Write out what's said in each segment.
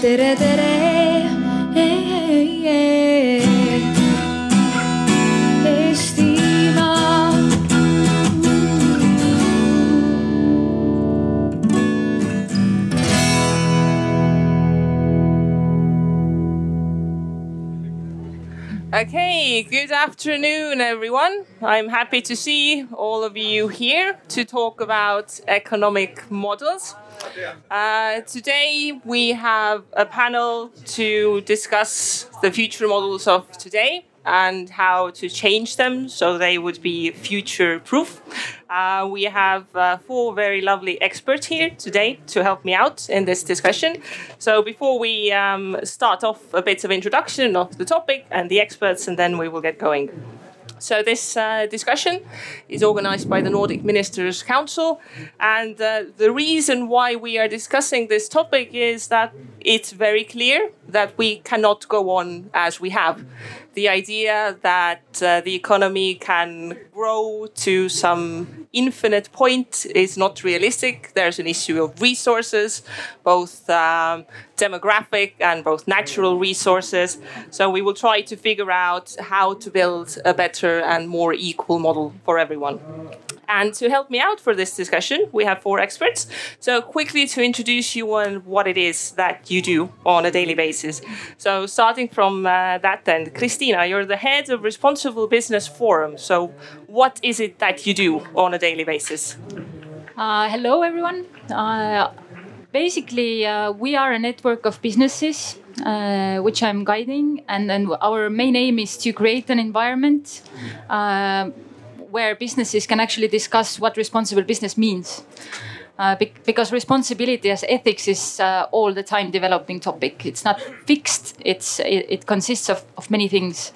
tere, tere. Okay, good afternoon, everyone. I'm happy to see all of you here to talk about economic models. Uh, today, we have a panel to discuss the future models of today and how to change them so they would be future proof. Uh, we have uh, four very lovely experts here today to help me out in this discussion. So, before we um, start off, a bit of introduction of the topic and the experts, and then we will get going. So this uh, discussion is organized by the Nordic Ministers' Council, and uh, the reason why we are discussing this topic is that it's very clear that we cannot go on as we have. The idea that uh, the economy can grow to some infinite point is not realistic. There's an issue of resources, both um, demographic and both natural resources. So we will try to figure out how to build a better and more equal model for everyone. And to help me out for this discussion, we have four experts. So, quickly to introduce you on what it is that you do on a daily basis. So, starting from uh, that end, Christina, you're the head of Responsible Business Forum. So, what is it that you do on a daily basis? Uh, hello, everyone. Uh, basically, uh, we are a network of businesses uh, which I'm guiding, and then our main aim is to create an environment uh, where businesses can actually discuss what responsible business means. Uh, bec- because responsibility as ethics is uh, all the time developing topic. It's not fixed. It's it, it consists of, of many things.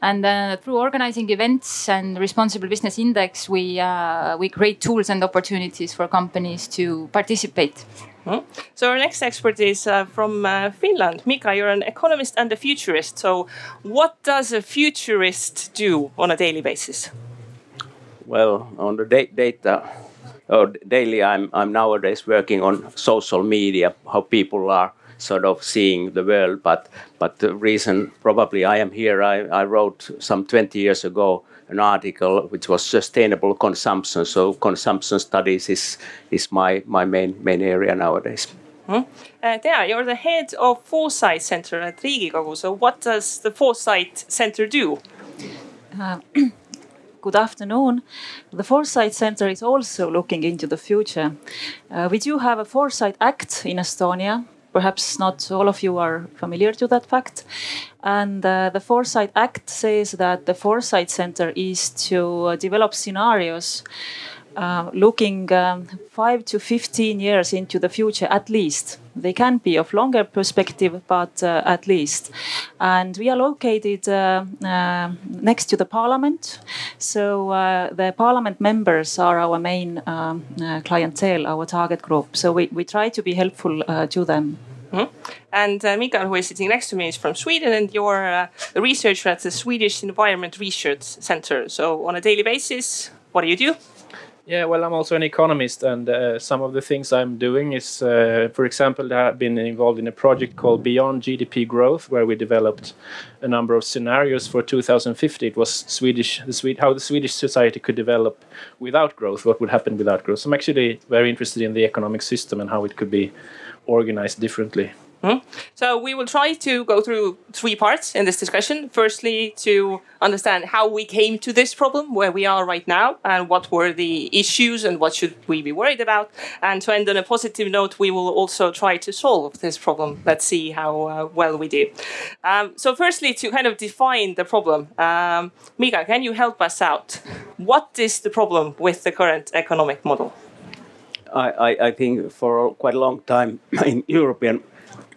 And uh, through organizing events and Responsible Business Index, we uh, we create tools and opportunities for companies to participate. Hmm? So our next expert is uh, from uh, Finland. Mika, you're an economist and a futurist. So what does a futurist do on a daily basis? Well, on the da- data or daily, I'm I'm nowadays working on social media, how people are sort of seeing the world. But but the reason probably I am here, I, I wrote some 20 years ago an article which was sustainable consumption. So consumption studies is is my my main main area nowadays. Hmm? Uh, Tea, you're the head of Foresight Center at Riigikogu. So what does the Foresight Center do? Uh, good afternoon. The Foresight Center is also looking into the future. Uh, we do have a Foresight Act in Estonia. Perhaps not all of you are familiar to that fact. And uh, the Foresight Act says that the Foresight Center is to uh, develop scenarios uh, looking um, five to 15 years into the future at least. They can be of longer perspective, but uh, at least. And we are located uh, uh, next to the parliament. So the parliament members are our main um, clientele, our target group. So we, we try to be helpful to them. Hmm? And uh, Mikael, who is sitting next to me, is from Sweden, and you're uh, a researcher at the Swedish Environment Research Center. So, on a daily basis, what do you do? Yeah, well, I'm also an economist, and uh, some of the things I'm doing is, uh, for example, I have been involved in a project called Beyond GDP Growth, where we developed a number of scenarios for 2050. It was Swedish, the how the Swedish society could develop without growth, what would happen without growth. So I'm actually very interested in the economic system and how it could be organized differently. Hmm? So we will try to go through three parts in this discussion. Firstly, to understand how we came to this problem, where we are right now, and what were the issues and what should we be worried about. And to end on a positive note, we will also try to solve this problem. Let's see how uh, well we do. Um, so firstly, to kind of define the problem, um, Mika, can you help us out? What is the problem with the current economic model? I, I, I think for quite a long time in European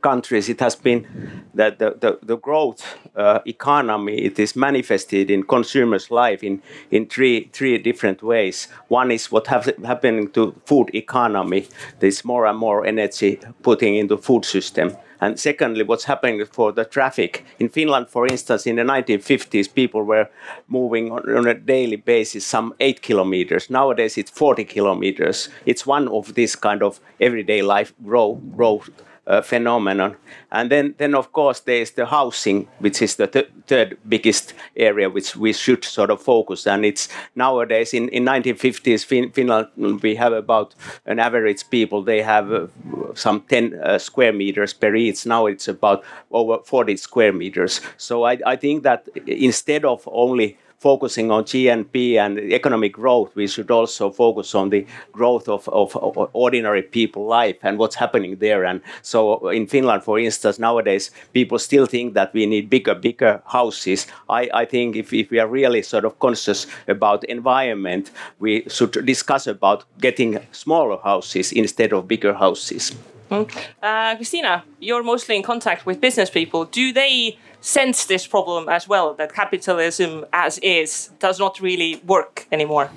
countries, it has been that the, the, the growth uh, economy it is manifested in consumers' life in, in three three different ways. One is what have happening to food economy. There's more and more energy putting into food system. And secondly, what's happening for the traffic. In Finland, for instance, in the 1950s, people were moving on, a daily basis some eight kilometers. Nowadays, it's 40 kilometers. It's one of this kind of everyday life growth uh, phenomenon. And then, then of course, there is the housing, which is the th- third biggest area which we should sort of focus. And it's nowadays in, in 1950s fin- Finland we have about an average people they have uh, some 10 uh, square meters per each. Now it's about over 40 square meters. So I, I think that instead of only focusing on GNP and economic growth, we should also focus on the growth of, of, of, ordinary people life and what's happening there. And so in Finland, for instance, nowadays people still think that we need bigger, bigger houses. I, I think if, if we are really sort of conscious about environment, we should discuss about getting smaller houses instead of bigger houses. Mm. Uh, Christina, you're mostly in contact with business people. Do they sense this problem as well that capitalism as is does not really work anymore?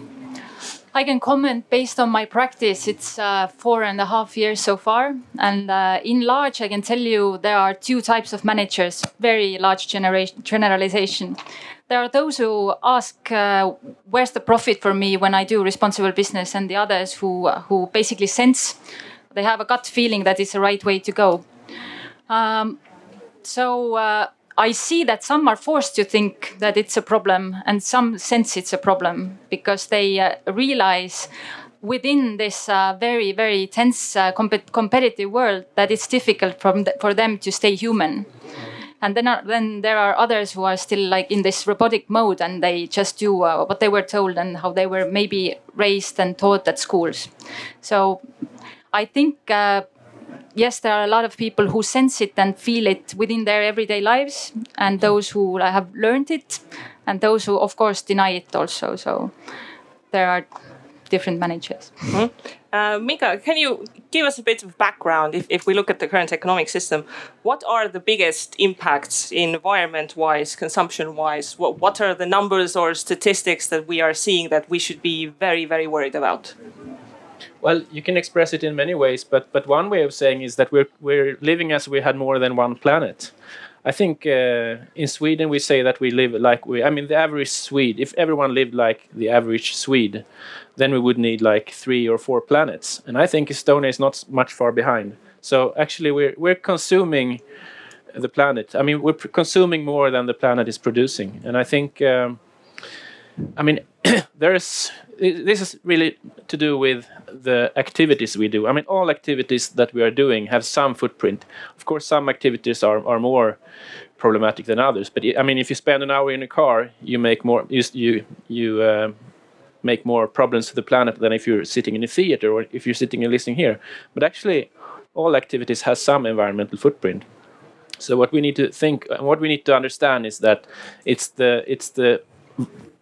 I can comment based on my practice. It's uh, four and a half years so far. And uh, in large, I can tell you there are two types of managers, very large generalization. There are those who ask, uh, where's the profit for me when I do responsible business? And the others who, who basically sense, they have a gut feeling that it's the right way to go. Um, so uh, I see that some are forced to think that it's a problem and some sense it's a problem because they uh, realize within this uh, very, very tense uh, comp- competitive world that it's difficult th- for them to stay human. And then, are, then there are others who are still like in this robotic mode and they just do uh, what they were told and how they were maybe raised and taught at schools. So I think uh, yes, there are a lot of people who sense it and feel it within their everyday lives, and those who have learned it, and those who, of course, deny it also. So there are different managers. Mm-hmm. Uh, Mika, can you give us a bit of background if, if we look at the current economic system? What are the biggest impacts environment wise, consumption wise? What, what are the numbers or statistics that we are seeing that we should be very, very worried about? Well, you can express it in many ways, but but one way of saying is that we're we're living as we had more than one planet. I think uh, in Sweden we say that we live like we. I mean, the average Swede. If everyone lived like the average Swede, then we would need like three or four planets. And I think Estonia is not much far behind. So actually, we're we're consuming the planet. I mean, we're consuming more than the planet is producing. And I think, um, I mean, there's this is really to do with the activities we do. I mean, all activities that we are doing have some footprint. Of course, some activities are, are more problematic than others. But I mean, if you spend an hour in a car, you make more you you, you uh, make more problems to the planet than if you're sitting in a theater or if you're sitting and listening here. But actually, all activities has some environmental footprint. So what we need to think and what we need to understand is that it's the it's the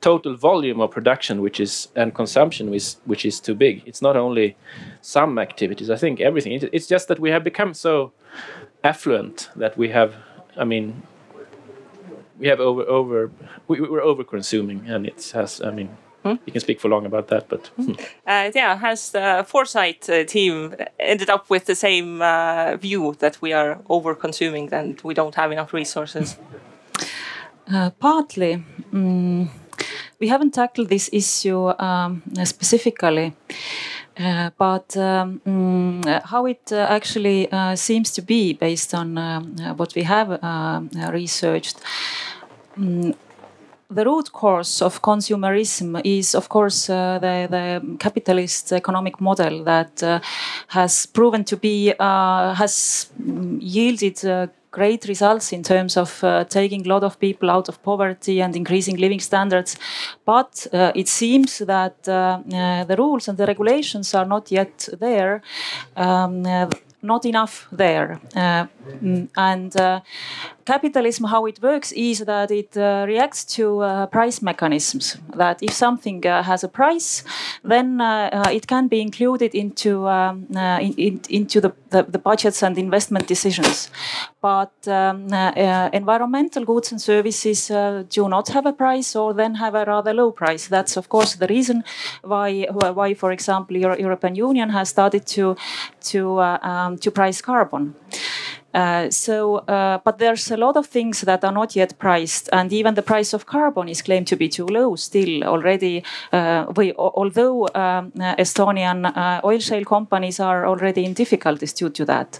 total volume of production which is and consumption which, which is too big it's not only some activities i think everything it's just that we have become so affluent that we have i mean we have over over we, we're over consuming and it has i mean Hmm? You can speak for long about that, but hmm. uh, yeah, has the foresight uh, team ended up with the same uh, view that we are over consuming and we don't have enough resources? Uh, partly. Mm, we haven't tackled this issue um, specifically. Uh, but um, mm, how it uh, actually uh, seems to be based on um, what we have uh, researched. Mm, the root cause of consumerism is, of course, uh, the, the, capitalist economic model that uh, has proven to be, has yielded great results in terms of uh, taking a lot of people out of poverty and increasing living standards. But uh, it seems that uh, uh the rules and the regulations are not yet there. Um, uh, not enough there. Uh, mm, and capitalism, how it works is that it uh, reacts to uh, price mechanisms. That if something uh, has a price, then it can be included into um, in, in, into the, the, the, budgets and investment decisions. But um, environmental goods and services do not have a price, or then have a rather low price. That's of course the reason why, why, for example, Euro European Union has started to to um, to price carbon. Uh, so, uh, but there's a lot of things that are not yet priced, and even the price of carbon is claimed to be too low still already. Uh, we, although um, Estonian uh, oil shale companies are already in difficulties due to that.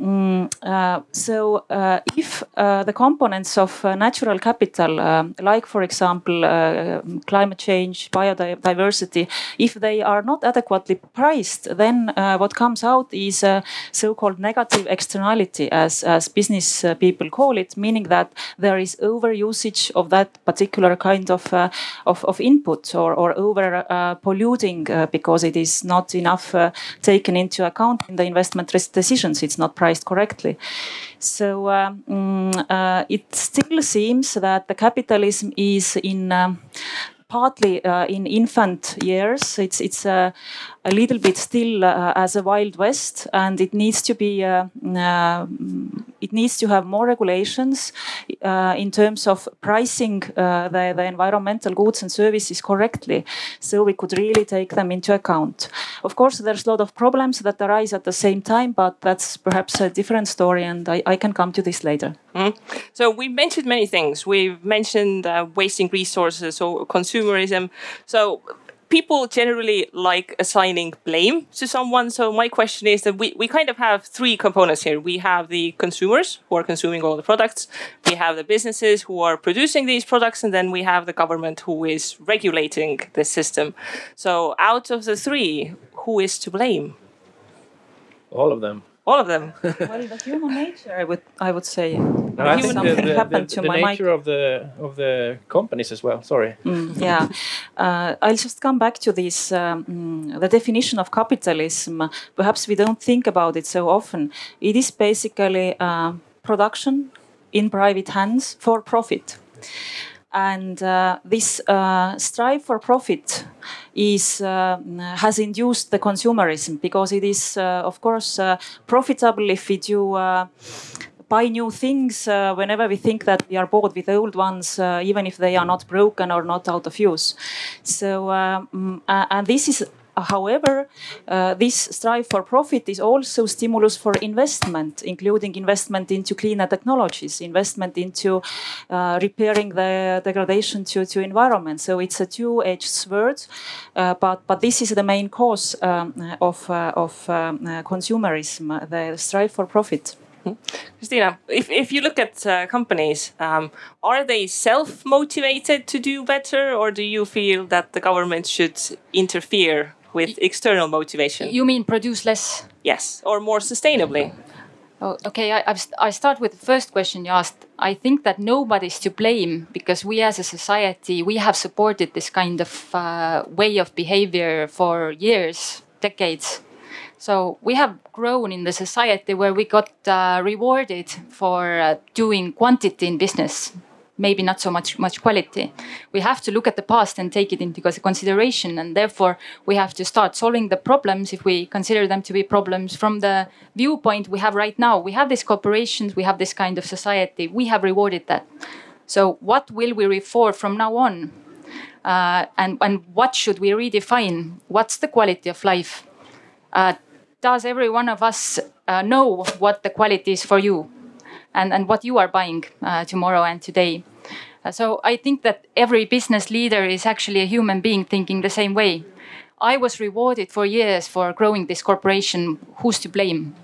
Mm, uh, so uh, if uh, the components of uh, natural capital, um, like for example uh, climate change, biodiversity, if they are not adequately priced, then uh, what comes out is a so-called negative externality, as as business people call it, meaning that there is overusage of that particular kind of of, of input or or over polluting because it is not enough taken into account in the investment decisions. It's not priced correctly. So um, mm, uh, it still seems that the capitalism is in um, partly uh, in infant years. It's it's uh, a little bit still uh, as a wild west, and it needs to be uh, uh, it needs to have more regulations in terms of pricing the, the environmental goods and services correctly, so we could really take them into account. Of course, there's a lot of problems that arise at the same time, but that's perhaps a different story, and I, I can come to this later. Mm. So we mentioned many things. We've mentioned wasting resources or consumerism. So people generally like assigning blame to someone. So my question is that we, we kind of have three components here. We have the consumers who are consuming all the products. We have the businesses who are producing these products. And then we have the government who is regulating the system. So out of the three, who is to blame? All of them all of them. well, the human nature, I would, I would say. No, I think the, the, happened the, to the my nature mic. of the of the companies as well. Sorry. Mm, yeah, uh, I'll just come back to this. Um, the definition of capitalism. Perhaps we don't think about it so often. It is basically uh, production in private hands for profit. And uh, this uh, strive for profit is uh, has induced the consumerism because it is, uh, of course, uh, profitable if we do uh, buy new things whenever we think that we are bored with the old ones, even if they are not broken or not out of use. So, um, and this is However, uh, this strive for profit is also stimulus for investment, including investment into cleaner technologies, investment into uh, repairing the degradation to, to environment. So it's a two-edged sword, uh, but but this is the main cause um, of uh, of um, consumerism, the strive for profit. Christina, if, if you look at uh, companies, um, are they self motivated to do better, or do you feel that the government should interfere with external motivation. You mean produce less? Yes, or more sustainably. Oh, okay, I, I start with the first question you asked. I think that nobody's to blame because we as a society, we have supported this kind of uh, way of behavior for years, decades. So we have grown in the society where we got uh, rewarded for uh, doing quantity in business maybe not so much much quality. We have to look at the past and take it into consideration, and therefore we have to start solving the problems if we consider them to be problems from the viewpoint we have right now. We have these corporations, we have this kind of society, we have rewarded that. So what will we reform from now on? Uh, and, and what should we redefine? What's the quality of life? Uh, does every one of us uh, know what the quality is for you? And, and what you are buying uh, tomorrow and today. Uh, so I think that every business leader is actually a human being thinking the same way. I was rewarded for years for growing this corporation. Who's to blame?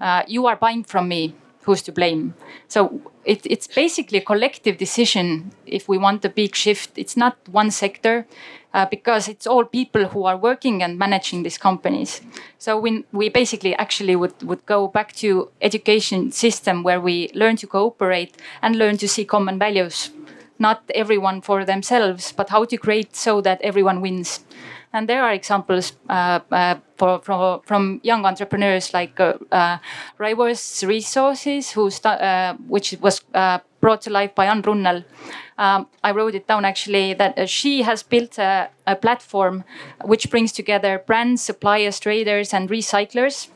Uh, you are buying from me. Who's to blame? So it, it's basically a collective decision if we want a big shift. It's not one sector uh, because it's all people who are working and managing these companies. So we, we basically actually would, would go back to education system where we learn to cooperate and learn to see common values. Not everyone for themselves, but how to create so that everyone wins. And there are examples uh, uh, for, from, from young entrepreneurs like uh, uh Resources, who uh, which was uh, brought to life by Ann Runnel. Um, I wrote it down actually that uh, she has built a, a, platform which brings together brands, suppliers, traders, and recyclers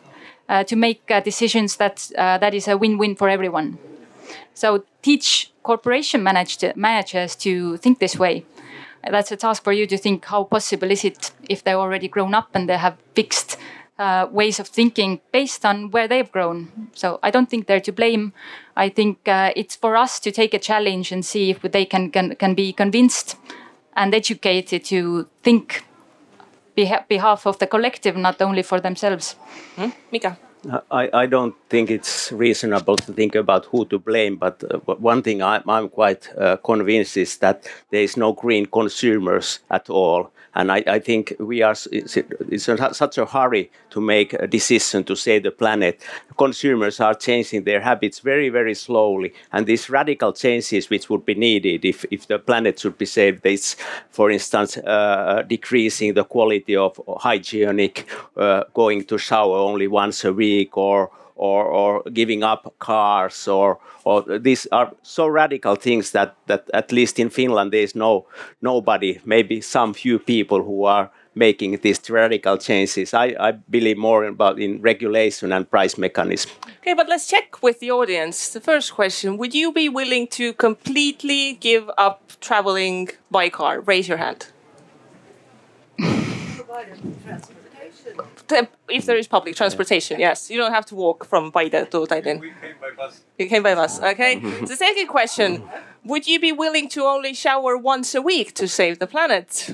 uh, to make uh, decisions that that is a win-win for everyone. So teach corporation managed, managers to think this way that's a task for you to think how possible is it if they're already grown up and they have fixed uh, ways of thinking based on where they've grown. So I don't think they're to blame. I think uh, it's for us to take a challenge and see if they can can, can be convinced and educated to think behalf of the collective, not only for themselves. Hmm? Mika. I, I don't think it's reasonable to think about who to blame, but uh, one thing I, I'm quite uh, convinced is that there is no green consumers at all. And I, I think we are it's, it's such a hurry to make a decision to save the planet. Consumers are changing their habits very, very slowly. And these radical changes which would be needed if, if the planet should be saved, this, for instance, uh, decreasing the quality of hygienic, uh, going to shower only once a week or or, or giving up cars or, or these are so radical things that, that at least in Finland there is no nobody, maybe some few people who are making these radical changes. I, I believe more about in regulation and price mechanism. Okay, but let's check with the audience. The first question: Would you be willing to completely give up traveling by car? Raise your hand if there is public transportation, yes. You don't have to walk from Paide to Tallinn. We came by bus. You came by bus, okay? Mm-hmm. the second question Would you be willing to only shower once a week to save the planet?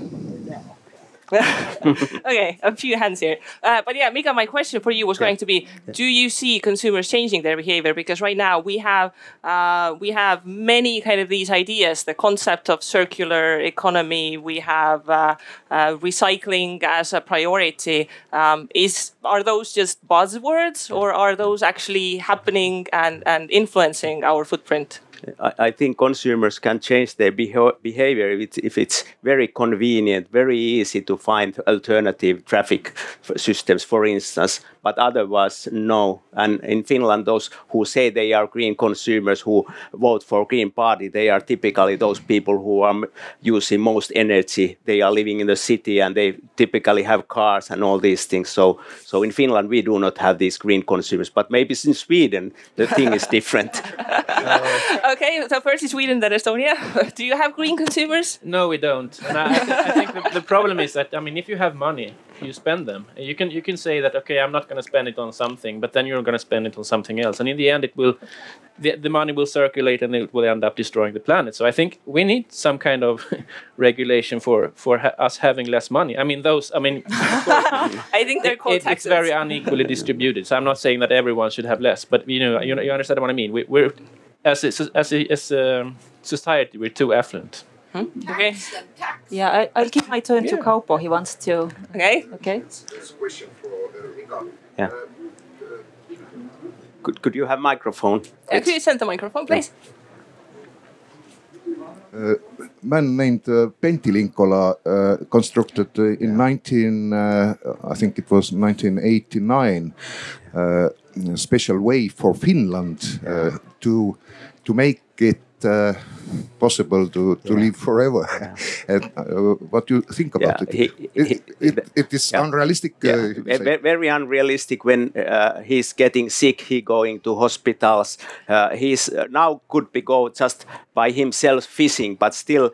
okay, a few hands here. Uh, but yeah, Mika, my question for you was going to be: Do you see consumers changing their behavior? Because right now we have uh, we have many kind of these ideas. The concept of circular economy. We have uh, uh recycling as a priority. Um, is are those just buzzwords, or are those actually happening and and influencing our footprint? I, think consumers can change their behavior if it's, if it's very convenient, very easy to find alternative traffic systems, for instance but otherwise, no. And in Finland, those who say they are green consumers who vote for Green Party, they are typically those people who are using most energy. They are living in the city and they typically have cars and all these things. So, so in Finland, we do not have these green consumers, but maybe in Sweden, the thing is different. Oh, okay, so first in Sweden, then Estonia. do you have green consumers? No, we don't. And I, I think the, the problem is that, I mean, if you have money, you spend them. You can you can say that okay, I'm not going to spend it on something, but then you're going to spend it on something else, and in the end, it will the, the money will circulate and it will end up destroying the planet. So I think we need some kind of regulation for for ha us having less money. I mean, those. I mean, I think they're called it, It's very unequally distributed. So I'm not saying that everyone should have less, but you know, you, you understand what I mean. We, are as a, as a, as a society, we're too affluent. Hmm? Okay. Yeah, I, will give my turn yeah. to Kaupo. He wants to. Okay. Okay. There's a question for uh, Yeah. Uh, could, could you have microphone? Uh, could you send the microphone, please? Uh, man named uh, Pentti Linkola uh, constructed uh, in 19, uh, I think it was 1989, uh, special way for Finland to to make it uh, possible to, to live forever. and uh, what do you think about it? He, he, it, it, it is unrealistic. Uh, very unrealistic when uh, he's getting sick, he going to hospitals. Uh, he's now could be go just by himself fishing, but still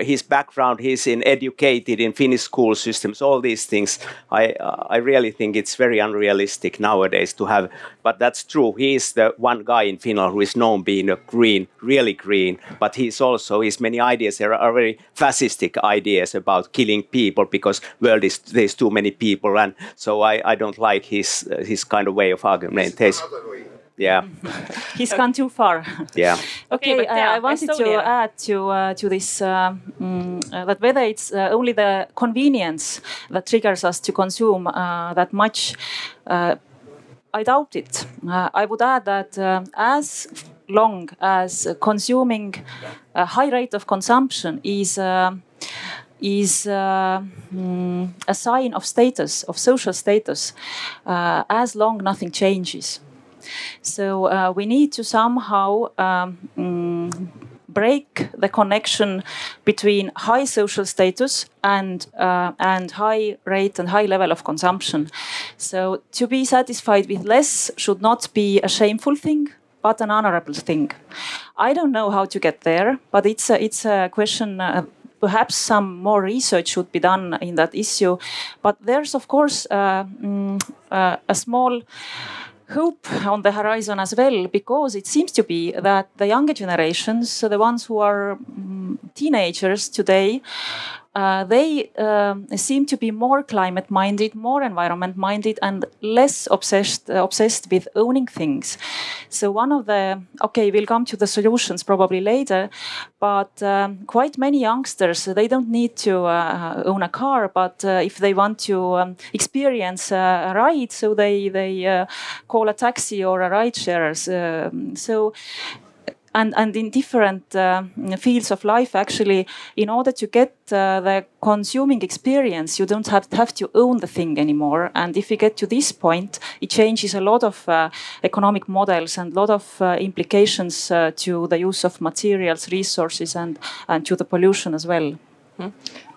his background, he's in educated in Finnish school systems, all these things. I, I really think it's very unrealistic nowadays to have, but that's true. He is the one guy in Finland who is known being a green, really green, but he's also his many ideas are, are very fascistic ideas about killing people because world is there's too many people, and so I, I don't like his uh, his kind of way of argumentation. Yeah, he's gone too far. Yeah. okay, okay uh, I wanted Estonia. to add to uh, to this uh, mm, uh, that whether it's uh, only the convenience that triggers us to consume that much. I doubt it. I would add that as long as consuming a high rate of consumption is uh, is uh, mm, a sign of status, of social status, uh, as long nothing changes. So uh, we need to somehow um, mm, break the connection between high social status and uh, and high rate and high level of consumption. So to be satisfied with less should not be a shameful thing but an honorable thing. I don't know how to get there, but it's a, it's a question. Uh, perhaps some more research should be done in that issue. But there's, of course, uh, mm, uh, a small hope on the horizon as well, because it seems to be that the younger generations, so the ones who are um, teenagers today, uh, they um, seem to be more climate minded, more environment minded, and less obsessed uh, obsessed with owning things. So one of the okay, we'll come to the solutions probably later, but um, quite many youngsters they don't need to uh, own a car, but uh, if they want to um, experience a ride, so they they uh, call a taxi or a ride sharers. Um, so and, and in different uh, fields of life, actually, in order to get uh, the consuming experience, you don't have, have to own the thing anymore. And if you get to this point, it changes a lot of uh, economic models and a lot of uh, implications uh, to the use of materials, resources, and, and to the pollution as well. Hmm.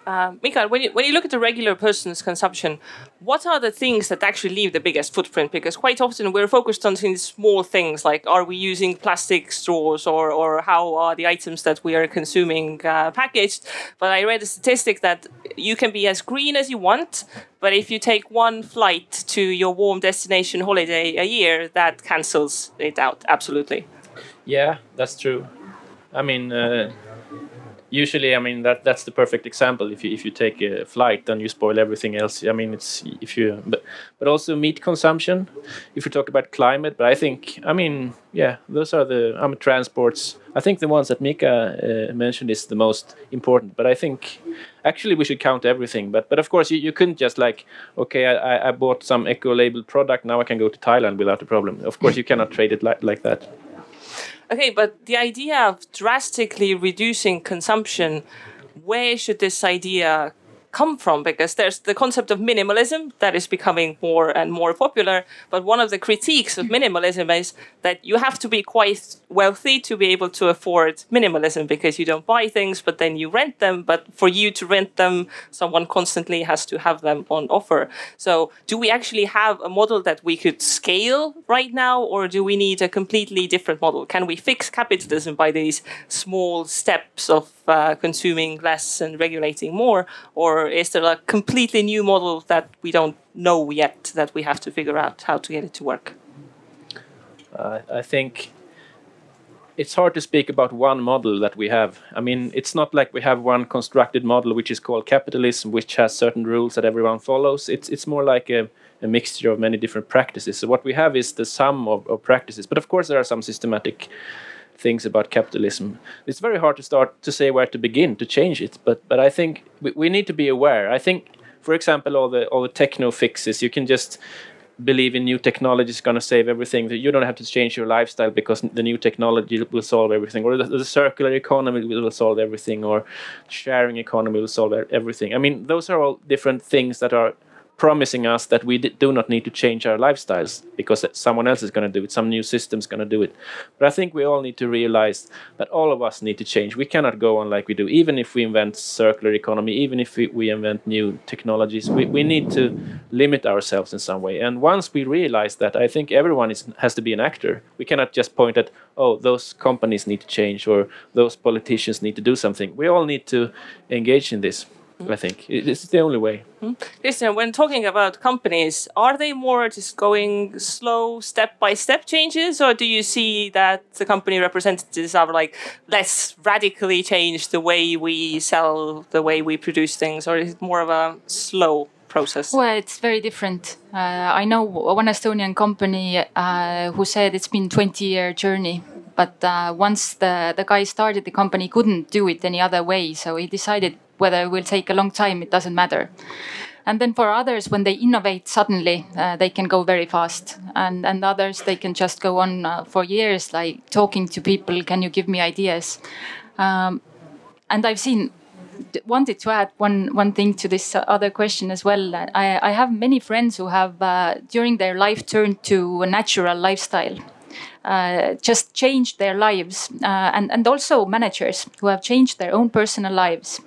Uh, Mikael, when you, when you look at the regular person's consumption, what are the things that actually leave the biggest footprint? Because quite often we're focused on small things like are we using plastic straws or, or how are the items that we are consuming uh, packaged? But I read a statistic that you can be as green as you want, but if you take one flight to your warm destination holiday a year, that cancels it out absolutely. Yeah, that's true. I mean, uh, usually i mean that that's the perfect example. If you if you take a flight then you spoil everything else. I mean it's if you but but also meat consumption if we talk about climate but i think i mean yeah those are the mean transports i think the ones that mika uh, mentioned is the most important but i think actually we should count everything. But but of course you, you couldn't just like okay I, I bought some eco labeled product now i can go to thailand without a problem. Of course you cannot trade it like, like that Okay, but the idea of drastically reducing consumption, where should this idea come from because there's the concept of minimalism that is becoming more and more popular. But one of the critiques of minimalism is that you have to be quite wealthy to be able to afford minimalism because you don't buy things, but then you rent them. But for you to rent them, someone constantly has to have them on offer. So, do we actually have a model that we could scale right now, or do we need a completely different model? Can we fix capitalism by these small steps of uh, consuming less and regulating more, or is there a completely new model that we don't know yet that we have to figure out how to get it to work? Uh, I think it's hard to speak about one model that we have. I mean, it's not like we have one constructed model which is called capitalism, which has certain rules that everyone follows. It's it's more like a, a mixture of many different practices. So what we have is the sum of, of practices. But of course, there are some systematic things about capitalism. It's very hard to start to say where to begin to change it, but but I think we, we need to be aware. I think, for example, all the all the techno fixes, you can just believe in new technology is going to save everything. That you don't have to change your lifestyle because the new technology will solve everything, or the, the circular economy will solve everything, or sharing economy will solve everything. I mean, those are all different things that are promising us that we do not need to change our lifestyles because someone else is going to do it, some new system is going to do it. But I think we all need to realize that all of us need to change. We cannot go on like we do, even if we invent circular economy, even if we, we invent new technologies. We, we need to limit ourselves in some way. And once we realize that, I think everyone is, has to be an actor. We cannot just point at, oh, those companies need to change or those politicians need to do something. We all need to engage in this. I think it's the only way. Mm. Listen, when talking about companies, are they more just going slow, step by step changes, or do you see that the company representatives are like let's radically change the way we sell, the way we produce things, or is it more of a slow process? Well, it's very different. Uh, I know one Estonian company uh, who said it's been 20 year journey but uh, once the, the guy started the company couldn't do it any other way so he decided whether it will take a long time, it doesn't matter. And then for others, when they innovate suddenly, uh, they can go very fast. And, and others, they can just go on uh, for years, like talking to people, can you give me ideas? Um, and I've seen, wanted to add one, one thing to this other question as well. I, I have many friends who have, uh, during their life, turned to a natural lifestyle uh, just changed their lives, uh, and and also managers who have changed their own personal lives.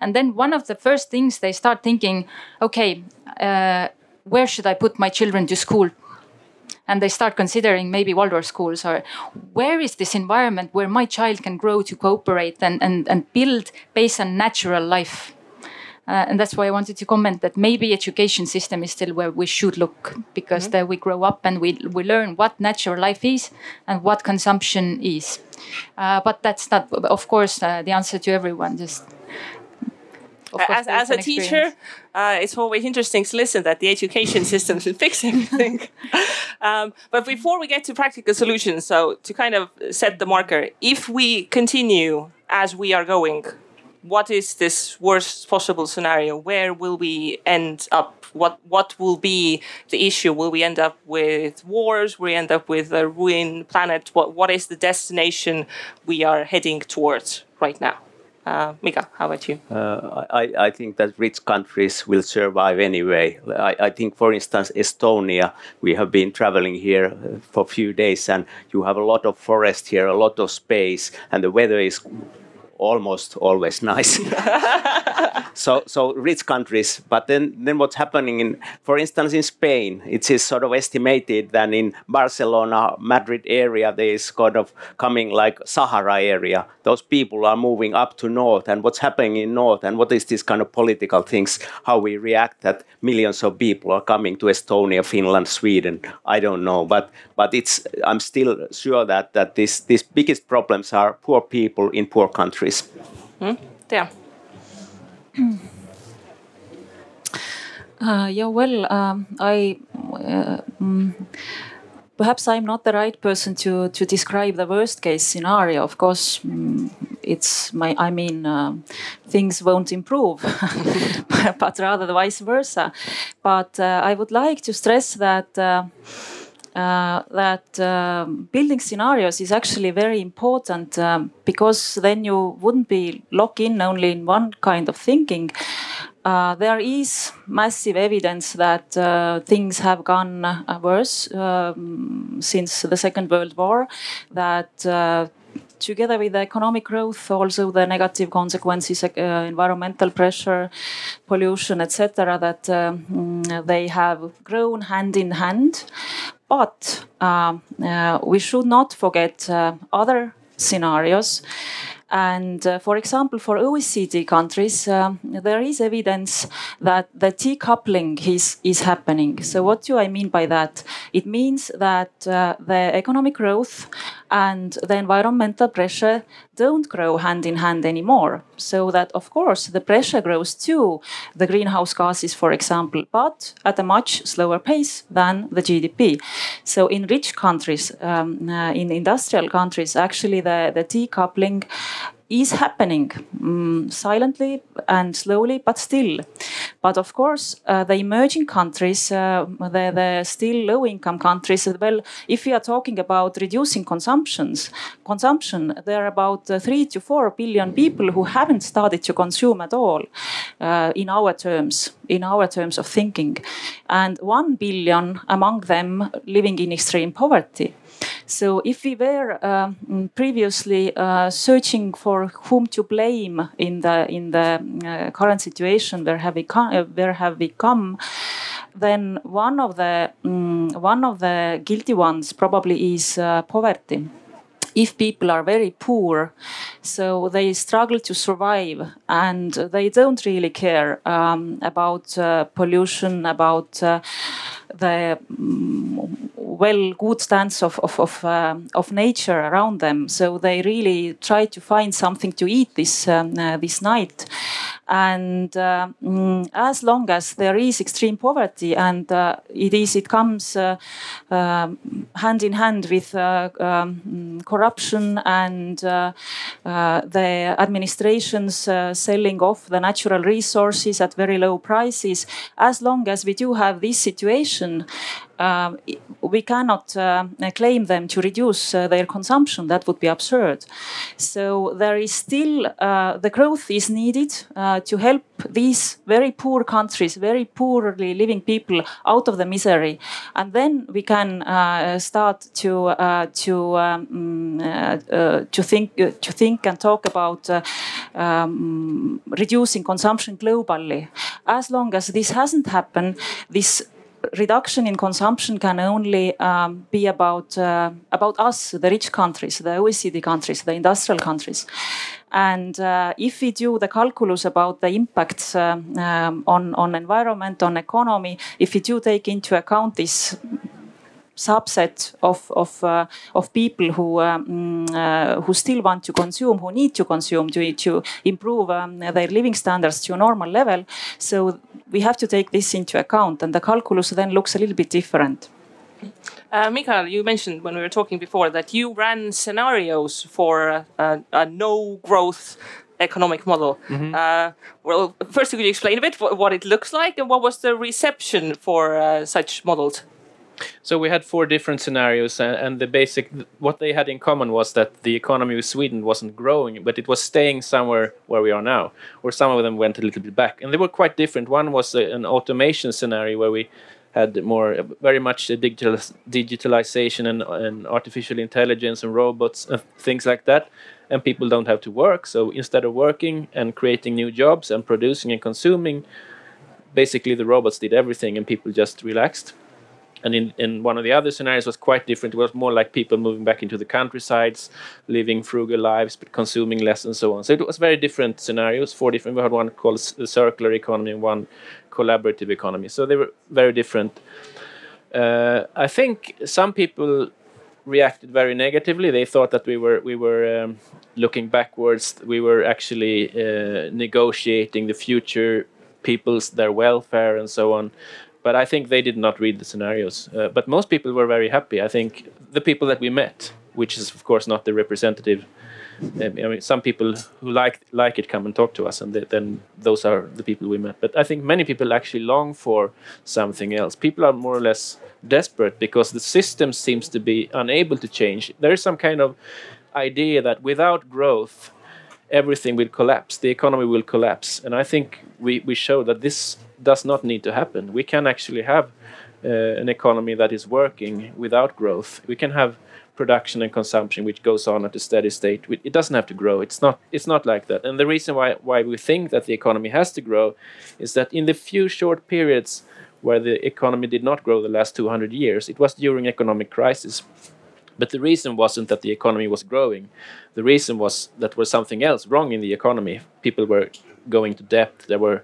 And then one of the first things they start thinking, okay, uh, where should I put my children to school? and they start considering maybe Waldorf schools or where is this environment where my child can grow to cooperate and, and, and build based on natural life uh, and that's why I wanted to comment that maybe education system is still where we should look because mm -hmm. there we grow up and we, we learn what natural life is and what consumption is. Uh, but that's not, of course, uh, the answer to everyone. Just course, as, as a teacher, uh, it's always interesting to listen that the education system should fix everything. um, but before we get to practical solutions, so to kind of set the marker, if we continue as we are going, what is this worst possible scenario? Where will we end up? What what will be the issue? Will we end up with wars? Will we end up with a ruined planet? What what is the destination we are heading towards right now? Uh, Mika, how about you? Uh, I, I think that rich countries will survive anyway. I, I think, for instance, Estonia, we have been traveling here uh, for a few days and you have a lot of forest here, a lot of space, and the weather is almost always nice. so, so rich countries. But then, then what's happening in, for instance, in Spain, it is sort of estimated that in Barcelona, Madrid area, there is kind of coming like Sahara area. Those people are moving up to north, and what's happening in north, and what is this kind of political things? How we react that millions of people are coming to Estonia, Finland, Sweden. I don't know, but but it's. I'm still sure that that this these biggest problems are poor people in poor countries. Yeah. Uh, yeah, well, um, I uh, mm, perhaps I'm not the right person to to describe the worst case scenario. Of course, mm, it's my. I mean, uh, things won't improve, but rather the vice versa. But uh, I would like to stress that. Uh, that um, building scenarios is actually very important um, because then you wouldn't be locked in only in one kind of thinking. Uh, there is massive evidence that uh, things have gone uh, worse um, since the Second World War. That uh, together with the economic growth, also the negative consequences, uh, environmental pressure, pollution, etc., that um, they have grown hand in hand. But um, uh, we should not forget uh, other scenarios. And uh, for example, for OECD countries, there is evidence that the decoupling is, is happening. So, what do I mean by that? It means that uh, the economic growth and the environmental pressure don't grow hand in hand anymore. So, that of course the pressure grows too, the greenhouse gases, for example, but at a much slower pace than the GDP. So, in rich countries, um, uh, in industrial countries, actually the, the decoupling is happening um, silently and slowly, but still. But of course, uh, the emerging countries, uh, the, the still low income countries, well, if we are talking about reducing consumptions, consumption, there are about uh, three to four billion people who haven't started to consume at all uh, in our terms, in our terms of thinking. And one billion among them living in extreme poverty. So if we were uh, previously uh, searching for whom to blame in the in the uh, current situation, where have we come, uh, where have we come? Then one of the um, one of the guilty ones probably is uh, poverty if people are very poor, so they struggle to survive and they don't really care um, about uh, pollution, about uh, the um, well good stance of of of, uh, of, nature around them. So they really try to find something to eat this um, uh, this night. And mm, as long as there is extreme poverty, and uh, it is, it comes uh, um, hand in hand with um, corruption and the administrations selling off the natural resources at very low prices. As long as we do have this situation, uh, we cannot uh, claim them to reduce uh, their consumption. That would be absurd. So there is still the growth is needed to help these very poor countries, very poorly living people out of the misery, and then we can start to to um, to think to think and talk about um, reducing consumption globally. As long as this hasn't happened, this reduction in consumption can only um, be about uh, about us, the rich countries, the OECD countries, the industrial countries. And uh, if we do the calculus about the impacts uh, um, on on environment, on economy, if we do take into account this subset of of uh, of people who um, uh, who still want to consume, who need to consume to to improve um, their living standards to a normal level. So we have to take this into account, and the calculus then looks a little bit different. Uh, Mikael, you mentioned when we were talking before that you ran scenarios for a, a no growth economic model. Mm-hmm. Uh, well, first, could you explain a bit what, what, it looks like and what was the reception for uh, such models? So we had four different scenarios, and, the basic what they had in common was that the economy of Sweden wasn't growing, but it was staying somewhere where we are now, or some of them went a little bit back, and they were quite different. One was an automation scenario where we had more uh, very much digital digitalization and, and artificial intelligence and robots and things like that and people don't have to work. So instead of working and creating new jobs and producing and consuming basically the robots did everything and people just relaxed and in, in one of the other scenarios was quite different. It was more like people moving back into the countrysides, living frugal lives, but consuming less and so on. So it was very different scenarios, four different. We had one called the circular economy and one collaborative economy. So they were very different. Uh, I think some people reacted very negatively. They thought that we were we were um, looking backwards. We were actually uh, negotiating the future people's their welfare and so on but I think they did not read the scenarios. Uh, but most people were very happy. I think the people that we met, which is of course not the representative. Um, I mean, some people who like like it come and talk to us, and they, then those are the people we met. But I think many people actually long for something else. People are more or less desperate because the system seems to be unable to change. There is some kind of idea that without growth, everything will collapse. The economy will collapse, and I think we we show that this does not need to happen. We can actually have uh, an economy that is working without growth. We can have production and consumption which goes on at a steady state. It doesn't have to grow. It's not. It's not like that. And the reason why why we think that the economy has to grow is that in the few short periods where the economy did not grow the last 200 years, it was during economic crisis. But the reason wasn't that the economy was growing. The reason was that there was something else wrong in the economy. People were going to debt. There were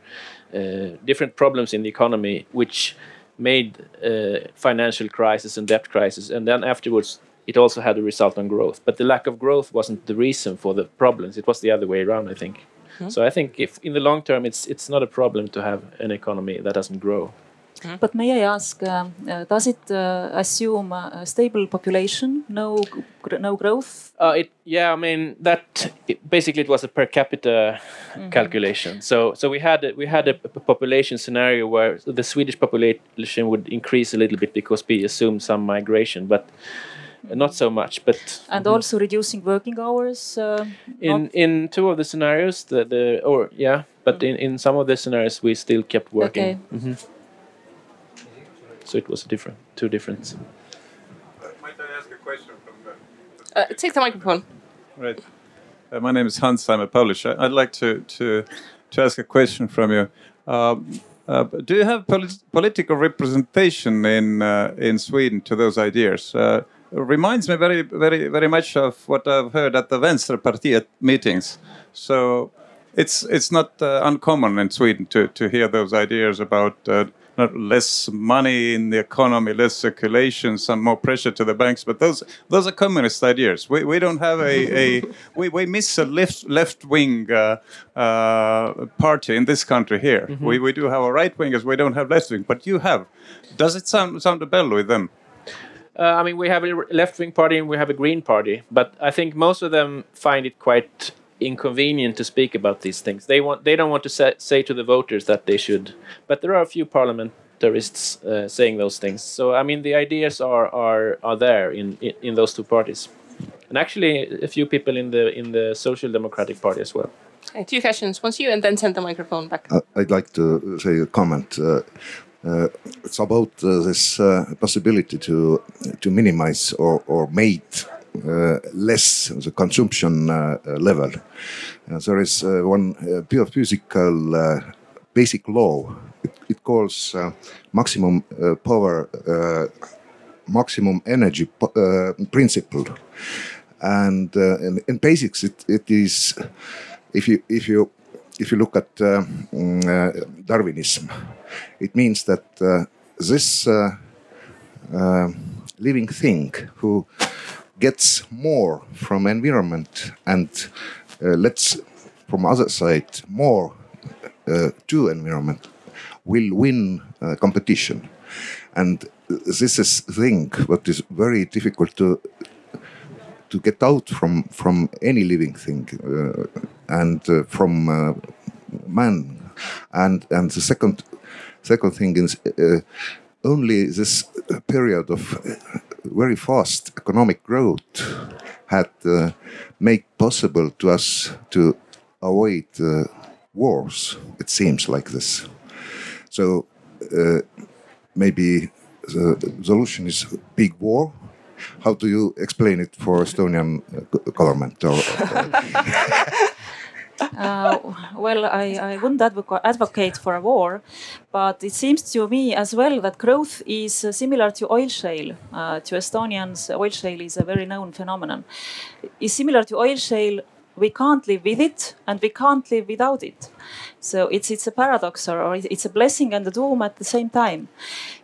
different problems in the economy which made uh, financial crisis and debt crisis and then afterwards it also had a result on growth. But the lack of growth wasn't the reason for the problems. It was the other way around i think. Mm -hmm. so i think if in the long term it's it's not a problem to have an economy that doesn't grow Mm-hmm. But may I ask, uh, uh, does it uh, assume a stable population, no, no growth? Uh, it, yeah, I mean that it, basically it was a per capita mm -hmm. calculation. So, so we had a, we had a population scenario where the Swedish population would increase a little bit because we assumed some migration, but not so much. But and mm-hmm. also reducing working hours. Uh, in in two of the scenarios, the the or yeah, but mm. in in some of the scenarios we still kept working. Okay. Mm -hmm. So it was a different, two different. Might I ask a question from the? Uh, take the microphone. Right. Uh, my name is Hans. I'm a publisher. I'd like to to to ask a question from you. Um, uh, do you have polit political representation in uh, in Sweden to those ideas? Uh, reminds me very very very much of what I've heard at the Vänsterpartiet meetings. So it's it's not uh, uncommon in Sweden to to hear those ideas about not less money in the economy, less circulation, some more pressure to the banks. But those those are communist ideas. We, we don't have a, a we, we miss a left left wing uh, uh, party in this country here. Mm -hmm. We we do have a right wingers. We don't have left wing, but you have. Does it sound sound a bell with them? Uh, I mean, we have a left wing party and we have a green party, but I think most of them find it quite inconvenient to speak about these things. They want they don't want to say, say to the voters that they should, but there are a few parliamentarists uh, saying those things. So I mean, the ideas are are are there in, in, in those two parties, and actually a few people in the in the Social Democratic Party as well. Okay, two questions. Once you and then send the microphone back. Uh, I'd like to say a comment. Uh, uh, it's about uh, this uh, possibility to to minimize or, or make uh, less the consumption uh, level. Uh, there is one biophysical basic law. It, it calls maximum power, maximum energy principle, and in, in, basics it, it is if you if you if you look at uh, mm, uh, Darwinism, it means that uh, this living thing who gets more from environment and uh, lets from other side more uh, to environment will win uh, competition. And this is thing what is very difficult to to get out from from any living thing uh, and uh, from uh, man. And and the second second thing is uh, only this period of very fast economic growth had uh, made possible to us to avoid uh, wars. It seems like this. So uh, maybe the solution is big war. How do you explain it for Estonian uh, government? Or, Uh, well, I, I wouldn't advocate for a war, but it seems to me as well that growth is uh, similar to oil shale. Uh, to Estonians, oil shale is a very known phenomenon. It's similar to oil shale. We can't live with it, and we can't live without it. So it's it's a paradox, or, or it's a blessing and a doom at the same time.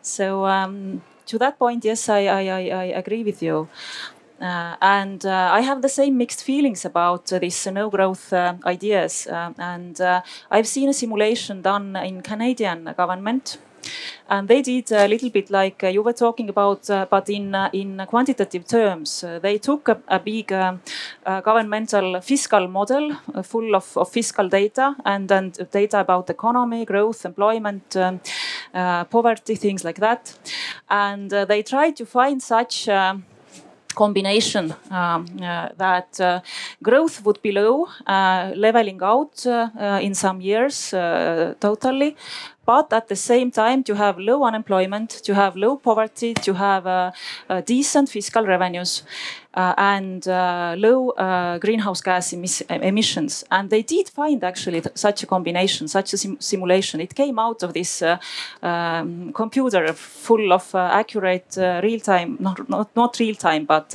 So um, to that point, yes, I I, I, I agree with you. Uh, and uh, I have the same mixed feelings about uh, these no growth uh, ideas. Uh, and uh, I've seen a simulation done in Canadian government. And they did a little bit like you were talking about, but in in quantitative terms. they took a, a big governmental fiscal model full of, of, fiscal data and, and data about economy, growth, employment, um, poverty, things like that. And they tried to find such combination um, uh, that uh, growth would be low, uh, leveling out uh, uh, in some years uh, totally, but at the same time to have low unemployment, to have low poverty, to have decent fiscal revenues. Uh, and uh, low uh, greenhouse gas emis emissions. And they did find actually such a combination, such a sim simulation. It came out of this um, computer full of accurate real time, not, not, not real time, but,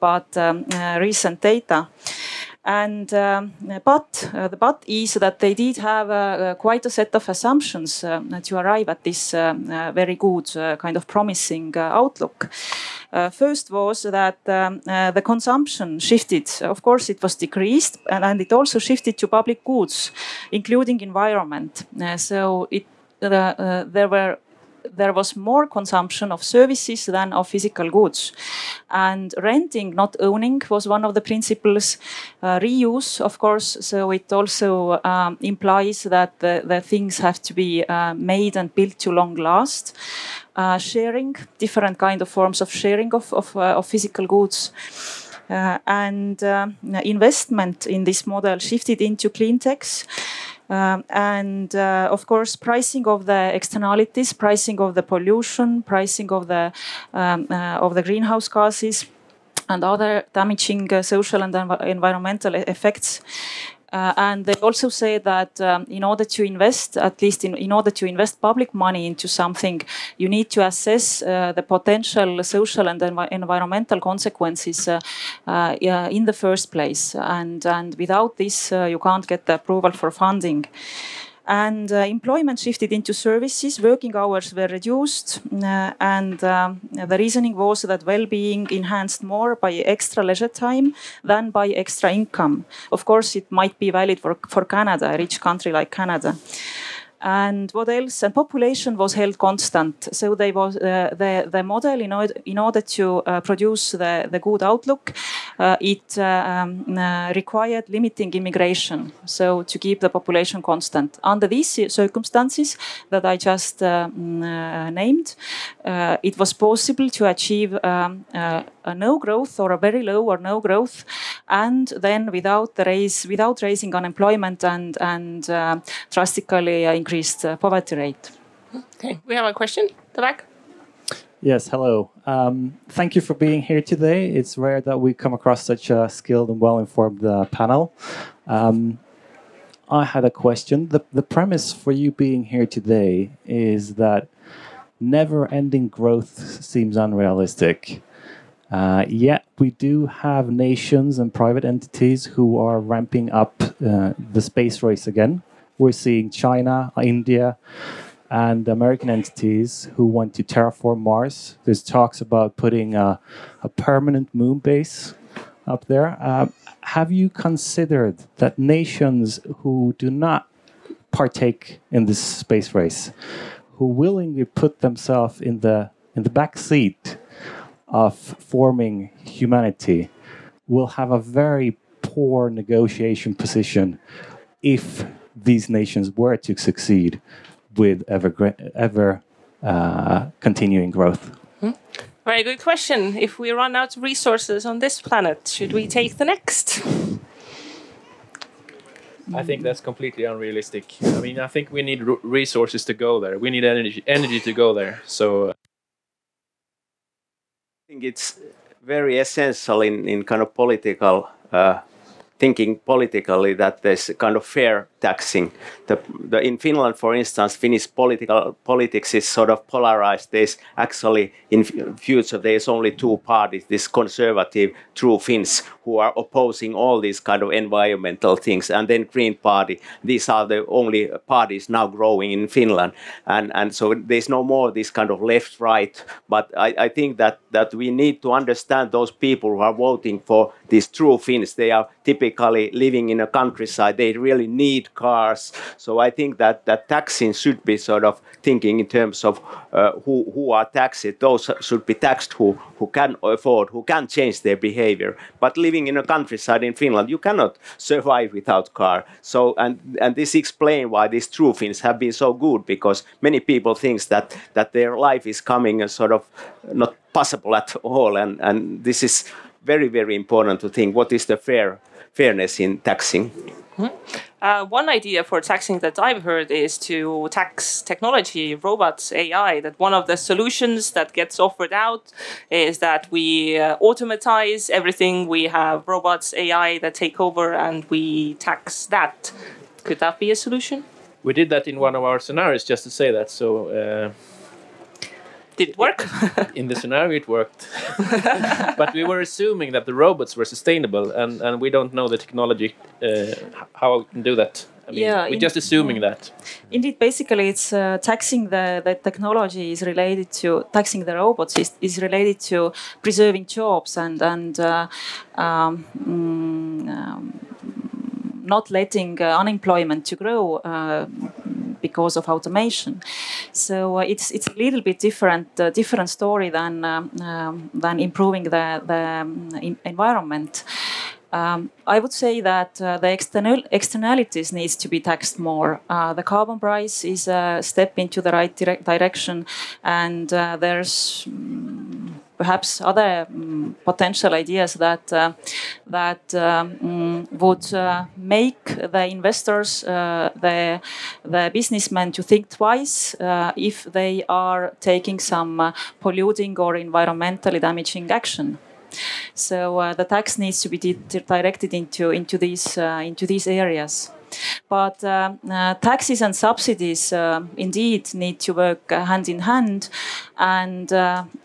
but um, recent data. And um, but uh, the but is that they did have uh, quite a set of assumptions uh, to arrive at this um, very good kind of promising outlook. first was that um, the consumption shifted. Of course, it was decreased, and, and it also shifted to public goods, including environment. so it uh, there were there was more consumption of services than of physical goods. And renting, not owning, was one of the principles. Uh, reuse, of course, so it also um, implies that the, the, things have to be uh, made and built to long last. Uh, sharing, different kind of forms of sharing of, of, uh, of physical goods. Uh, and uh, investment in this model shifted into clean techs. Um, and uh, of course, pricing of the externalities, pricing of the pollution, pricing of the um, uh, of the greenhouse gases, and other damaging uh, social and env environmental effects uh, and they also say that um, in order to invest, at least in, in order to invest public money into something, you need to assess uh, the potential social and env environmental consequences uh, uh in the first place. And, and without this, uh, you can't get the approval for funding and uh, employment shifted into services. Working hours were reduced, uh, and uh, the reasoning was that well-being enhanced more by extra leisure time than by extra income. Of course, it might be valid for, for Canada, a rich country like Canada. And what else? And population was held constant. So they was uh, the the model in order in order to uh, produce the the good outlook, uh, it uh, um, uh, required limiting immigration. So to keep the population constant under these circumstances that I just uh, mm, named, it was possible to achieve um, a no growth or a very low or no growth, and then without the raise without raising unemployment and and drastically increased uh, poverty rate. Okay, we have a question. The back. Yes, hello. Um, thank you for being here today. It's rare that we come across such a skilled and well informed uh, panel. Um, I had a question. The, the premise for you being here today is that never ending growth seems unrealistic. Uh, yet we do have nations and private entities who are ramping up uh, the space race again. We're seeing China, India, and American entities who want to terraform Mars. There's talks about putting a, a permanent moon base up there. Uh, have you considered that nations who do not partake in this space race, who willingly put themselves in the in the back seat of forming humanity, will have a very poor negotiation position if these nations were to succeed with ever ever uh, continuing growth? Hmm? Very good question. If we run out of resources on this planet, should we take the next? I think that's completely unrealistic. I mean, I think we need resources to go there. We need energy, energy to go there. So, uh, I think it's very essential in in kind of political. Uh, thinking politically that there's kind of fair taxing. The, the, in Finland, for instance, Finnish political politics is sort of polarized. There's actually in future there's only two parties: this conservative true Finns who are opposing all these kind of environmental things, and then Green Party. These are the only parties now growing in Finland, and and so there's no more this kind of left-right. But I, I think that that we need to understand those people who are voting for these true Finns. They are typically living in a countryside. They really need cars. So I think that that taxing should be sort of thinking in terms of uh, who who are taxed. Those should be taxed who who can afford, who can change their behavior. But living in a countryside in Finland, you cannot survive without car. So and and this explains why these true Finns have been so good because many people think that that their life is coming a sort of not possible at all, and and this is very very important to think what is the fair fairness in taxing. Mm -hmm. Uh, one idea for taxing that I've heard is to tax technology, robots, AI. That one of the solutions that gets offered out is that we uh, automatize everything. We have robots, AI that take over, and we tax that. Could that be a solution? We did that in one of our scenarios, just to say that. So. Uh did it work? in the scenario, it worked. but we were assuming that the robots were sustainable, and, and we don't know the technology, uh, how we can do that. I mean, yeah, we're just assuming that. Indeed, basically, it's uh, taxing the, the technology is related to taxing the robots is, is related to preserving jobs and and uh, um, mm, um, not letting uh, unemployment to grow uh, because of automation. So uh, it's it's a little bit different different story than uh, um, than improving the the um, environment. Um, I would say that uh, the external externalities needs to be taxed more. Uh, the carbon price is a step into the right dire direction, and uh, there's um, perhaps other um, potential ideas that uh, that um, would uh, make the investors, uh, the the businessmen, to think twice uh, if they are taking some uh, polluting or environmentally damaging action. So the tax needs to be di directed into into these into these areas. But uh, uh, taxes and subsidies uh, indeed need to work hand in hand. And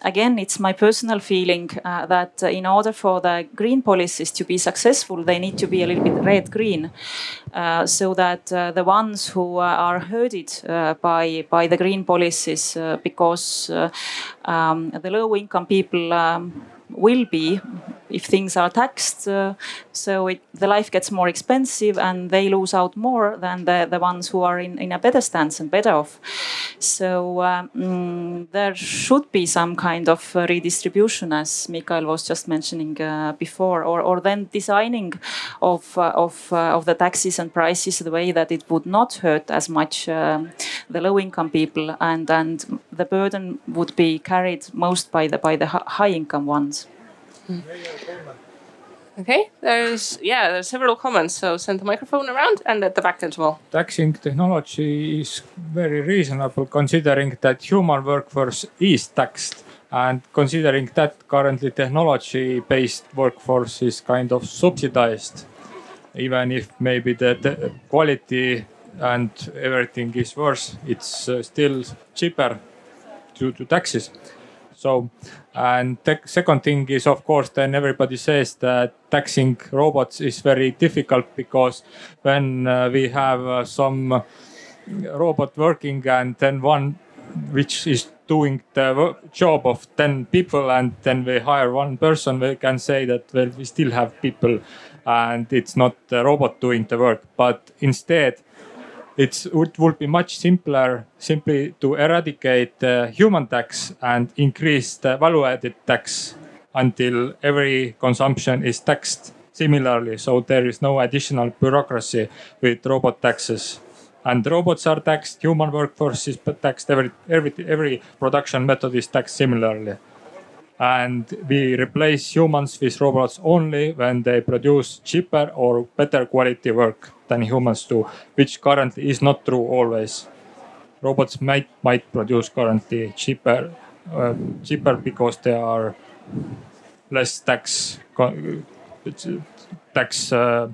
again, it's my personal feeling that in order for the green policies to be successful, they need to be a little bit red green. So that the ones who are hurted by by the green policies because um, the low income people um, will be if things are taxed. Uh, so it, the life gets more expensive and they lose out more than the, the ones who are in, in a better stance and better off. So um, there should be some kind of redistribution, as Mikael was just mentioning uh, before, or, or then designing of, uh, of, uh, of the taxes and prices the way that it would not hurt as much um, the low income people and, and the burden would be carried most by the, by the high income ones. Mm. Okay, there's yeah, there's several comments. So send the microphone around and at the back as well. Taxing technology is very reasonable considering that human workforce is taxed and considering that currently technology based workforce is kind of subsidized even if maybe the, the quality and everything is worse it's uh, still cheaper due to taxes so, and the second thing is, of course, then everybody says that taxing robots is very difficult because when uh, we have uh, some robot working and then one which is doing the job of 10 people and then we hire one person we can say that well we still have people and it's not the robot doing the work. But instead it's, it would be much simpler simply to eradicate the human tax and increase the value added tax until every consumption is taxed similarly. So there is no additional bureaucracy with robot taxes. And robots are taxed, human workforce is taxed, every, every, every production method is taxed similarly. And we replace humans with robots only when they produce cheaper or better quality work than humans do, which currently is not true always. Robots might, might produce currently cheaper, uh, cheaper because they are less tax tax uh,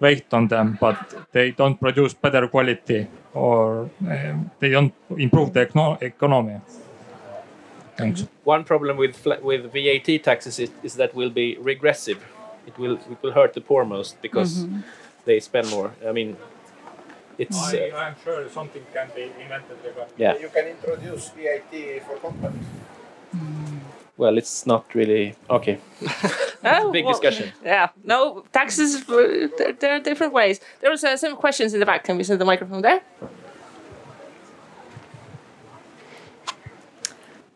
weight on them, but they don't produce better quality or um, they don't improve the econo economy. Thanks. One problem with with VAT taxes is, is that will be regressive. It will it will hurt the poor most because mm -hmm. they spend more. I mean, it's. I, am sure something can be invented. Yeah. You can introduce VAT for companies. Mm well, it's not really okay. oh, big well, discussion. Yeah, no taxes. There, there are different ways. There was uh, some questions in the back. Can we send the microphone there?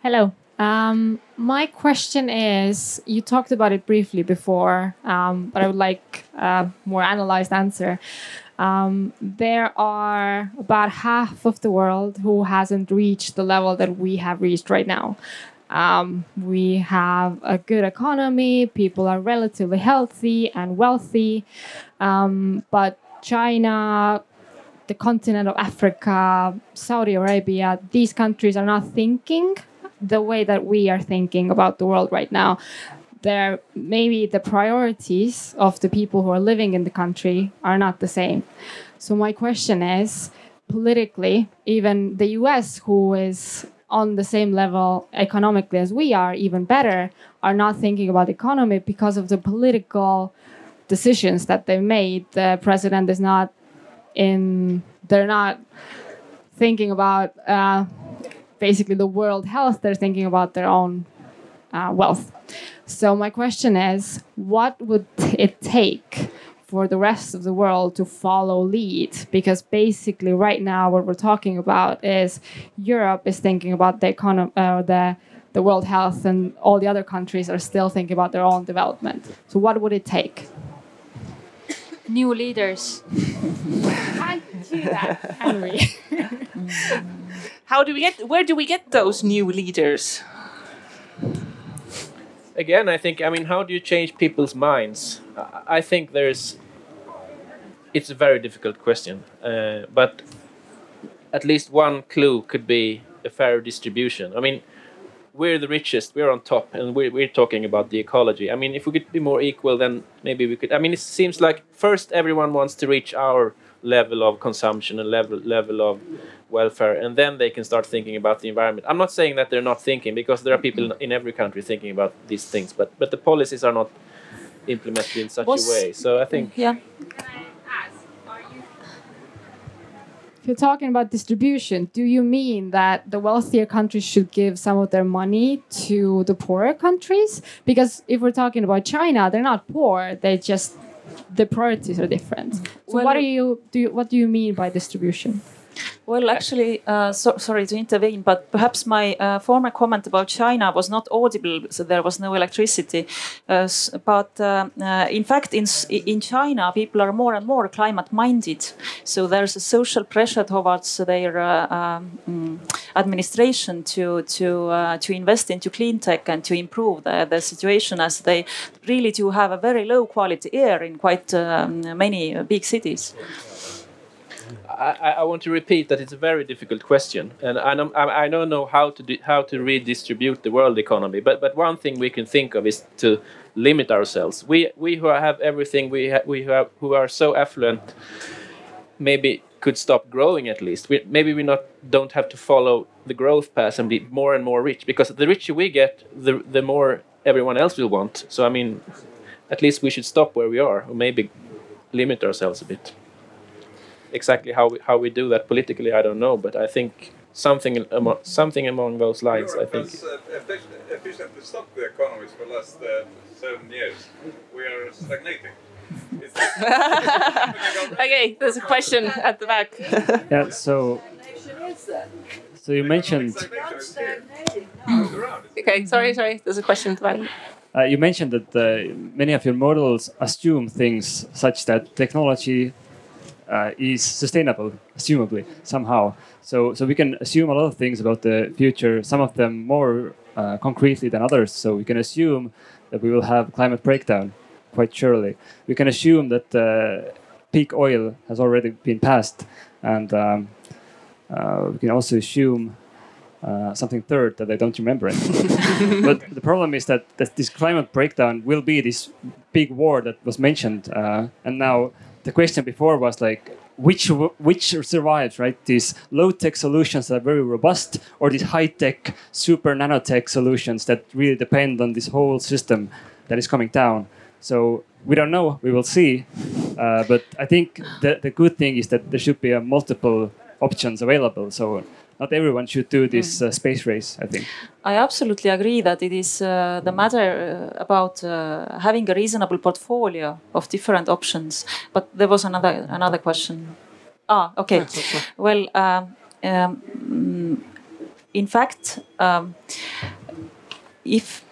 Hello. Um, my question is: You talked about it briefly before, um, but I would like a more analyzed answer. Um, there are about half of the world who hasn't reached the level that we have reached right now. Um, we have a good economy, people are relatively healthy and wealthy. Um, but China, the continent of Africa, Saudi Arabia, these countries are not thinking the way that we are thinking about the world right now. There, maybe the priorities of the people who are living in the country are not the same. So, my question is politically, even the US, who is on the same level economically as we are, even better, are not thinking about economy because of the political decisions that they made. The president is not in, they're not thinking about uh, basically the world health, they're thinking about their own uh, wealth. So, my question is what would it take for the rest of the world to follow lead? Because basically right now what we're talking about is Europe is thinking about the economy uh, the the world health and all the other countries are still thinking about their own development. So what would it take? New leaders. Can't do that Henry how do we get where do we get those new leaders again, I think, I mean, how do you change people's minds? I think there's, it's a very difficult question, uh, but at least one clue could be a fair distribution. I mean, we're the richest, we're on top, and we're, we're talking about the ecology. I mean, if we could be more equal, then maybe we could. I mean, it seems like first everyone wants to reach our level of consumption and level level of welfare, and then they can start thinking about the environment. I'm not saying that they're not thinking because there are people in every country thinking about these things, but but the policies are not implemented in such Was, a way. So I think yeah. If you're talking about distribution, do you mean that the wealthier countries should give some of their money to the poorer countries? Because if we're talking about China, they're not poor; they just the priorities are different. So well, what do you do? You, what do you mean by distribution? Well, actually, uh, so, sorry to intervene, but perhaps my uh, former comment about China was not audible, so there was no electricity. Uh, but uh, uh, in fact, in, in China, people are more and more climate minded. So there's a social pressure towards their uh, um, administration to, to, to invest into clean tech and to improve the, the situation as they really do have a very low quality air in quite um, many big cities. I, I, want to repeat that it's a very difficult question, and I, don't, I don't know how to do, how to redistribute the world economy. But but one thing we can think of is to limit ourselves. We we who have everything, we ha, we who, have, who are so affluent, maybe could stop growing at least. We, maybe we not don't have to follow the growth path and be more and more rich because the richer we get, the the more everyone else will want. So I mean, at least we should stop where we are, or maybe limit ourselves a bit. Exactly how we, how we do that politically, I don't know. But I think something among, something along those lines. I think. has uh, effic- efficiently stopped the economies for the last uh, seven years. We are stagnating. Okay, there's a question at the back. Yeah. So. So you mentioned okay, sorry, sorry. There's a question at the back. uh, you mentioned that uh, many of your models assume things such that technology uh, is sustainable, assumably somehow. So so we can assume a lot of things about the future. Some of them more uh, concretely than others. So we can assume that we will have climate breakdown, quite surely. We can assume that uh, peak oil has already been passed, and um, uh, we can also assume uh, something third that I don't remember anymore. but the problem is that, that this climate breakdown will be this big war that was mentioned, uh, and now the question before was like. Which which survives, right? These low tech solutions that are very robust, or these high tech, super nanotech solutions that really depend on this whole system that is coming down. So we don't know. We will see. Uh, but I think the the good thing is that there should be a multiple options available. So not everyone should do this uh, space race. I think. I absolutely agree that it is uh, the matter uh, about uh, having a reasonable portfolio of different options. But there was another another question. Ah, okay. Well, um, um, mm, in fact, um, if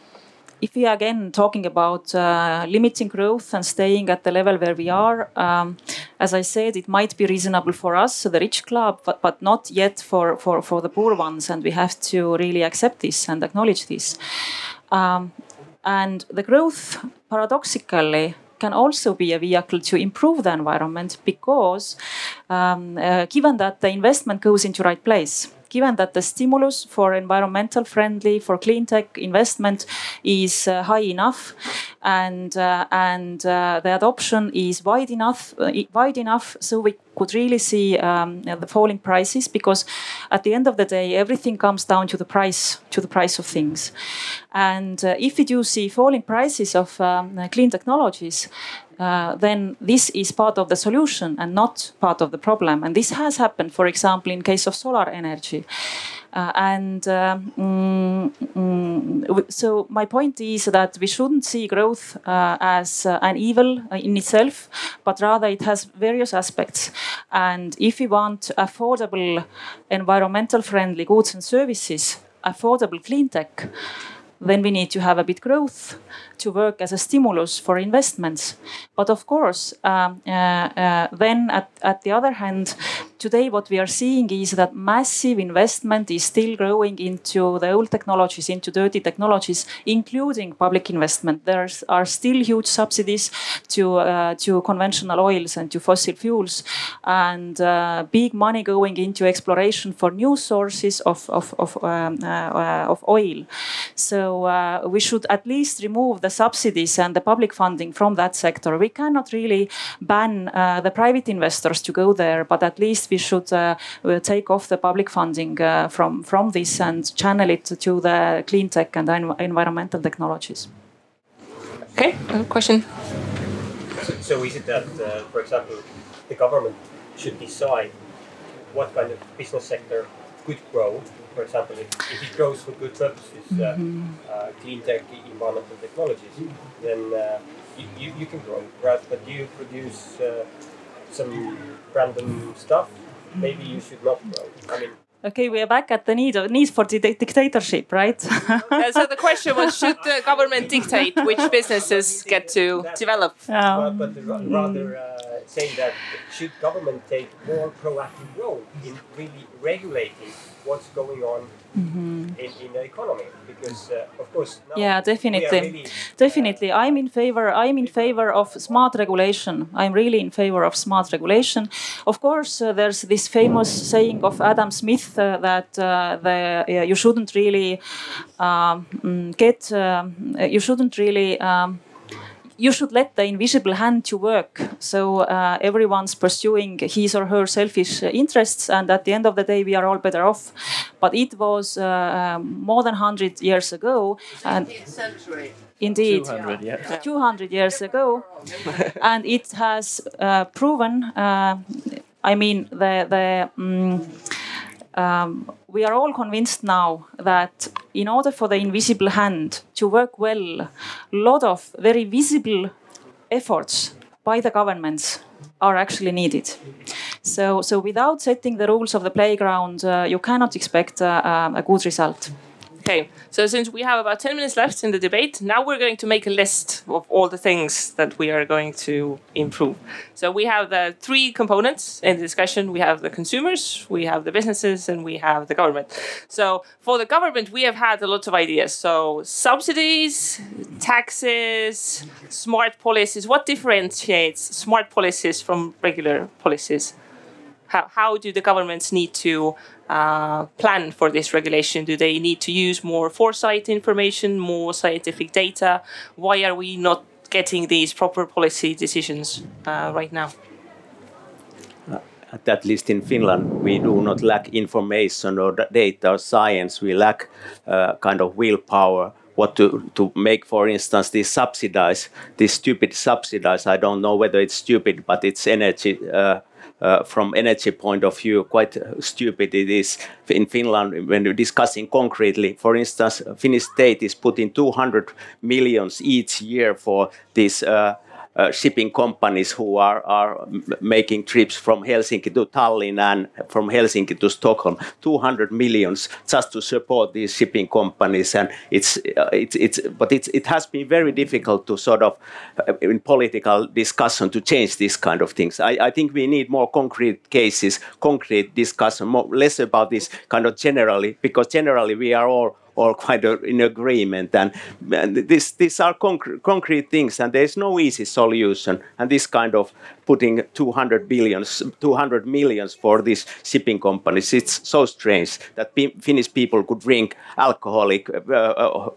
if we are again talking about uh, limiting growth and staying at the level where we are, um, as I said, it might be reasonable for us, the rich club, but, but not yet for, for, for the poor ones. And we have to really accept this and acknowledge this. Um, and the growth, paradoxically, can also be a vehicle to improve the environment because um, uh, given that the investment goes into the right place given that the stimulus for environmental friendly for clean tech investment is uh, high enough and uh, and uh, the adoption is wide enough uh, wide enough so we could really see um, the falling prices because at the end of the day everything comes down to the price to the price of things and uh, if we do see falling prices of um, clean technologies uh, then this is part of the solution and not part of the problem. And this has happened, for example, in case of solar energy. Uh, and um, mm, mm, so my point is that we shouldn't see growth uh, as uh, an evil in itself, but rather it has various aspects. And if we want affordable, environmental friendly goods and services, affordable clean tech, then we need to have a bit growth to work as a stimulus for investments. But of course, um, uh, uh, then at, at the other hand, today what we are seeing is that massive investment is still growing into the old technologies, into dirty technologies, including public investment. There are still huge subsidies to uh, to conventional oils and to fossil fuels, and uh, big money going into exploration for new sources of of of, um, uh, of oil. So uh, we should at least remove the subsidies and the public funding from that sector. We cannot really ban uh, the private investors to go there, but at least we should uh, take off the public funding uh, from from this and channel it to the clean tech and env environmental technologies. Okay, question. So, so is it that, uh, for example, the government should decide what kind of business sector could grow for example, if, if it grows for good purposes, uh, uh, clean tech, environmental technologies, then uh, you, you, you, can grow, right? But you produce uh, some random stuff, maybe you should not grow. I mean, Okay, we are back at the need of need for the dictatorship, right? yeah, so the question was: Should the government dictate which businesses get to develop? Um, but, but rather uh, saying that should government take more proactive role in really regulating what's going on mm-hmm. in, in the economy because uh, of course yeah definitely. really, definitely. uh, i'm in favor i'm in favor of smart regulation. I'm really in favor of smart regulation. Of course uh, there's this famous saying of adam smith uh, that uh, the you shouldn't really um, mm, get um, you shouldn't really um, you should let the invisible hand to work. So uh, everyone's pursuing his or her selfish interests, and at the end of the day, we are all better off. But it was uh, um, more than 100 years ago. And. Indeed, 200, yeah. 200 years ago, and it has uh, proven uh, I mean, the the. Mm, um, we are all convinced now that in order for the invisible hand to work well, a lot of very visible efforts by the governments are actually needed. So, so without setting the rules of the playground, uh, you cannot expect uh, a good result. Okay, so since we have about 10 minutes left in the debate, now we're going to make a list of all the things that we are going to improve. So we have the three components in the discussion we have the consumers, we have the businesses, and we have the government. So for the government, we have had a lot of ideas. So subsidies, taxes, smart policies. What differentiates smart policies from regular policies? How, how do the governments need to uh, plan for this regulation? Do they need to use more foresight information, more scientific data? Why are we not getting these proper policy decisions uh, right now? Uh, at least in Finland, we do not lack information or data or science. We lack uh, kind of willpower what to, to make, for instance, these subsidies, these stupid subsidies. I don't know whether it's stupid, but it's energy uh, uh, from energy point of view quite stupid it is in Finland when you're discussing concretely. For instance, Finnish state is putting 200 millions each year for this uh, uh, shipping companies who are, are making trips from Helsinki to Tallinn and from Helsinki to Stockholm, 200 millions just to support these shipping companies. And it's, uh, it's, it's, but it's, it has been very difficult to sort of, uh, in political discussion, to change these kind of things. I, I think we need more concrete cases, concrete discussion, more, less about this kind of generally, because generally we are all all quite in agreement. And, and this, these are concrete, concrete things, and there's no easy solution. And this kind of putting 200 billions, 200 millions for these shipping companies, it's so strange that Finnish people could drink alcoholic uh, uh,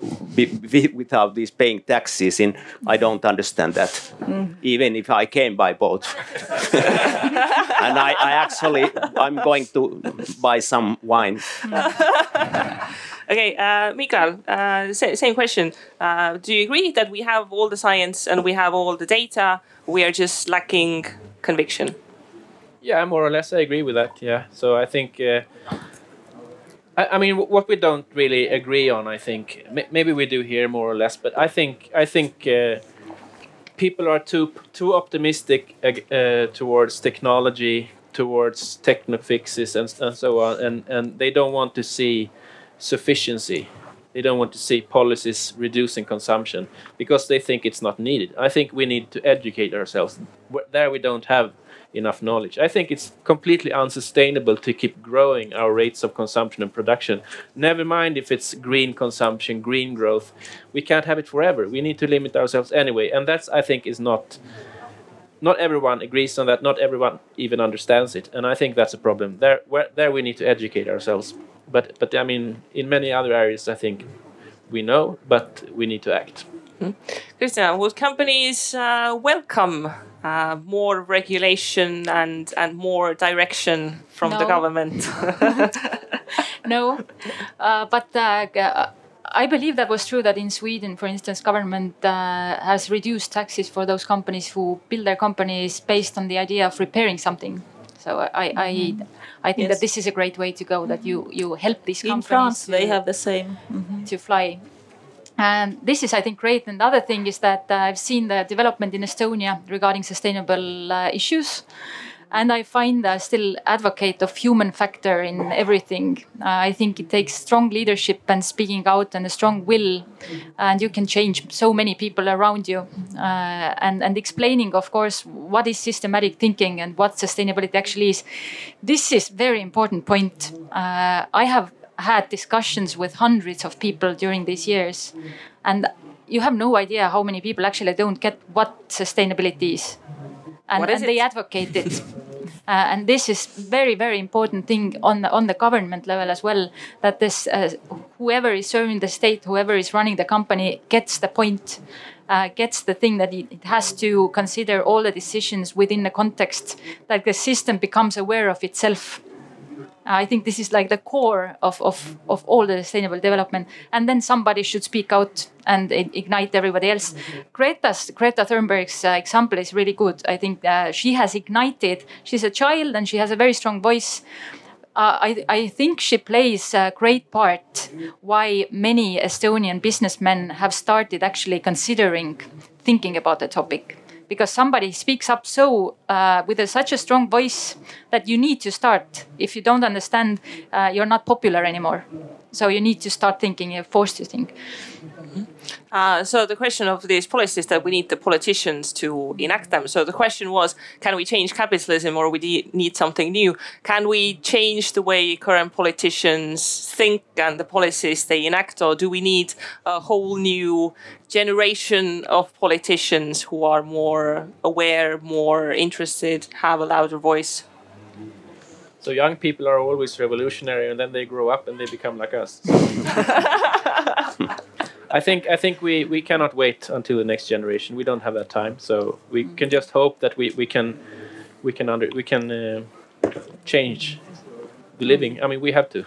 without these paying taxes. In I don't understand that, mm. even if I came by boat. and I, I actually, I'm going to buy some wine. Okay, uh, Mikael, uh, same question. Uh, do you agree that we have all the science and we have all the data? We are just lacking conviction. Yeah, more or less, I agree with that. Yeah, so I think. Uh, I, mean, what we don't really agree on, I think, maybe we do here more or less, but I think I think uh, people are too too optimistic uh, towards technology, towards techno fixes, and and so on, and and they don't want to see sufficiency. They don't want to see policies reducing consumption because they think it's not needed. I think we need to educate ourselves. There we don't have enough knowledge. I think it's completely unsustainable to keep growing our rates of consumption and production. Never mind if it's green consumption, green growth. We can't have it forever. We need to limit ourselves anyway. And that's, I think, is not. Not everyone agrees on that. Not everyone even understands it, and I think that's a problem. There, where, there we need to educate ourselves but but I mean, in many other areas, I think we know, but we need to act. Mm. Christian, would companies uh, welcome uh, more regulation and and more direction from no. the government? no, uh, but uh, I believe that was true that in Sweden, for instance, government uh, has reduced taxes for those companies who build their companies based on the idea of repairing something. So I, I, mm-hmm. I think yes. that this is a great way to go. That you you help these companies. In France, to, they have the same mm-hmm. to fly. And this is, I think, great. And the other thing is that uh, I've seen the development in Estonia regarding sustainable uh, issues and I find I still advocate of human factor in everything. Uh, I think it takes strong leadership and speaking out and a strong will, and you can change so many people around you. Uh, and and explaining, of course, what is systematic thinking and what sustainability actually is. This is very important point. Uh, I have had discussions with hundreds of people during these years, and you have no idea how many people actually don't get what sustainability is and, and they advocate it. Uh, and this is very very important thing on the on the government level as well that this uh, whoever is serving the state whoever is running the company gets the point uh, gets the thing that it, it, has to consider all the decisions within the context that the system becomes aware of itself I think this is like the core of, of, of all the sustainable development. And then somebody should speak out and ignite everybody else. Greta's, Greta Thunberg's uh, example is really good. I think uh, she has ignited, she's a child and she has a very strong voice. Uh, I, I, think she plays a great part why many Estonian businessmen have started actually considering thinking about the topic because somebody speaks up so uh, with a, such a strong voice that you need to start. If you don't understand, uh, you're not popular anymore. So you need to start thinking. You're forced to think. Uh, so the question of these policies that we need the politicians to enact them. So the question was, can we change capitalism or we need something new? Can we change the way current politicians think and the policies they enact, or do we need a whole new generation of politicians who are more aware, more interested, have a louder voice? So young people are always revolutionary, and then they grow up and they become like us. I think I think we, we cannot wait until the next generation. We don't have that time, so we mm. can just hope that we, we can we can under we can uh, change the living. I mean, we have to.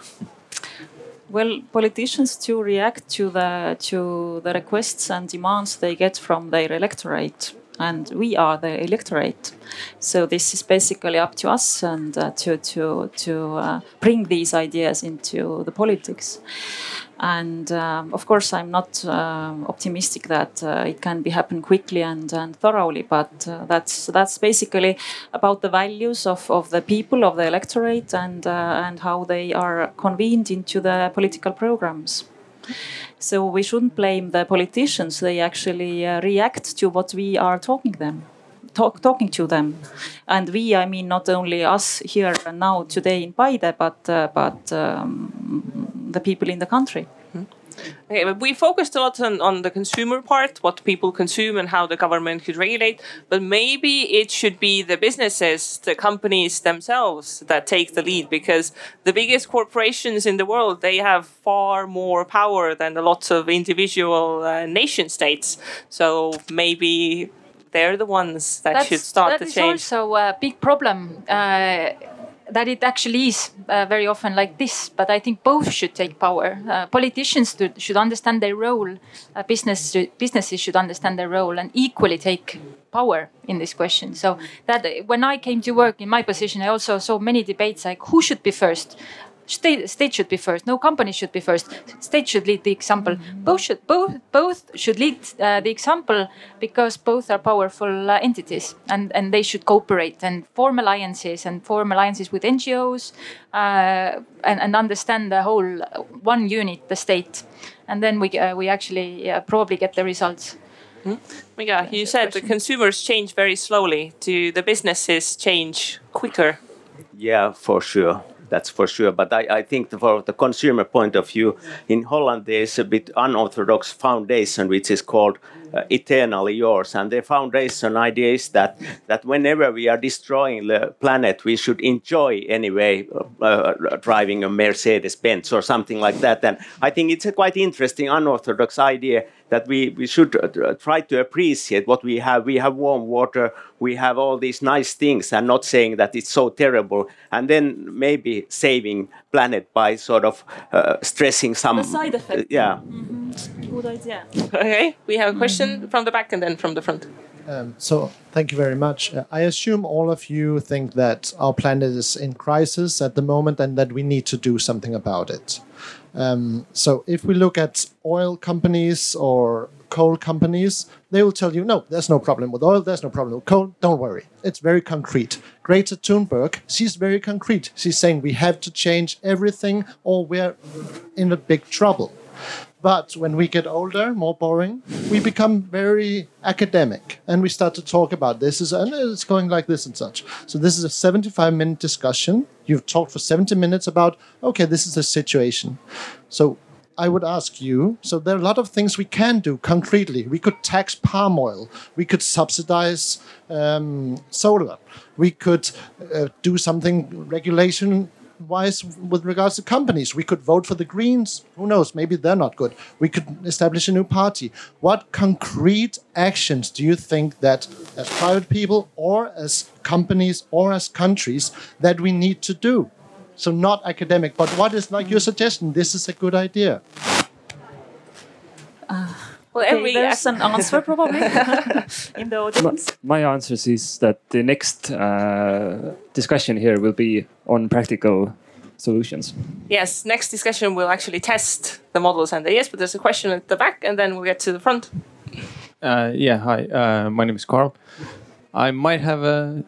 Well, politicians to react to the to the requests and demands they get from their electorate, and we are the electorate. So this is basically up to us and uh, to to to uh, bring these ideas into the politics. And um, of course, I'm not um, optimistic that uh, it can be happen quickly and, and thoroughly, but uh, that's that's basically about the values of, of the people of the electorate and uh, and how they are convened into the political programs. So we shouldn't blame the politicians. They actually uh, react to what we are talking them. Talk, talking to them, and we, I mean, not only us here and now today in Paide, but uh, but um, the people in the country. Okay, but we focused a lot on, on the consumer part, what people consume and how the government could regulate. But maybe it should be the businesses, the companies themselves that take the lead because the biggest corporations in the world, they have far more power than a lot of individual uh, nation states. So maybe they're the ones that That's, should start that the change. That's also a big problem. Uh, that it actually is uh, very often like this. But I think both should take power. Uh, politicians to, should understand their role. Uh, business businesses should understand their role and equally take power in this question. So that when I came to work in my position, I also saw many debates like who should be first state, state should be first. No company should be first. State should lead the example. Both should both both should lead uh, the example because both are powerful uh, entities and and they should cooperate and form alliances and form alliances with NGOs uh, and and understand the whole one unit, the state, and then we uh, we actually probably get the results. Mm. Mika, you said the consumers change very slowly. Do the businesses change quicker? Yeah, for sure that's for sure. But I, I think for the consumer point of view, in Holland there's a bit unorthodox foundation which is called uh, eternally yours. And the foundation idea is that that whenever we are destroying the planet, we should enjoy anyway uh, uh, driving a Mercedes Benz or something like that. And I think it's a quite interesting unorthodox idea that we, we should uh, try to appreciate what we have. We have warm water, we have all these nice things, and not saying that it's so terrible, and then maybe saving planet by sort of uh, stressing some the side effect. yeah. Mm-hmm. Good idea. Okay, we have a question from the back and then from the front. Um, so, thank you very much. Uh, I assume all of you think that our planet is in crisis at the moment and that we need to do something about it. Um, so if we look at oil companies or coal companies, they will tell you, no, there's no problem with oil, there's no problem with coal, don't worry. It's very concrete. Greta Thunberg, she's very concrete. She's saying we have to change everything or we're in a big trouble. But when we get older, more boring, we become very academic and we start to talk about this is and it's going like this and such. So this is a 75 minute discussion. You've talked for 70 minutes about okay, this is the situation. So I would ask you so there are a lot of things we can do concretely. We could tax palm oil, we could subsidize um, solar, we could uh, do something regulation wise with regards to companies. We could vote for the Greens. Who knows? Maybe they're not good. We could establish a new party. What concrete actions do you think that as private people or as companies or as countries that we need to do? So not academic, but what is like your suggestion? This is a good idea. Uh, Well, Okay, every there's an answer probably in the audience. My answer is that the next uh, discussion here will be on practical solutions. yes, next discussion will actually test the models and the yes, but there's a question at the back, and then we'll get to the front. Uh, yeah, hi. Uh, my name is Carl. I might have a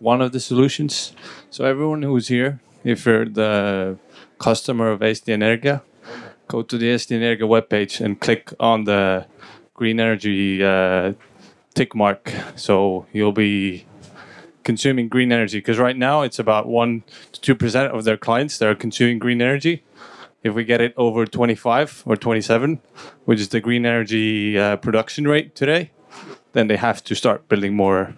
one of the solutions. So everyone who's here, if you're the customer of Eesti Energia, go to the Eesti Energia webpage and click on the green energy uh, tick mark. So you'll be consuming green energy because right now it's about one to two percent of their clients that are consuming green energy. If we get it over 25 or 27, which is the green energy uh, production rate today, then they have to start building more,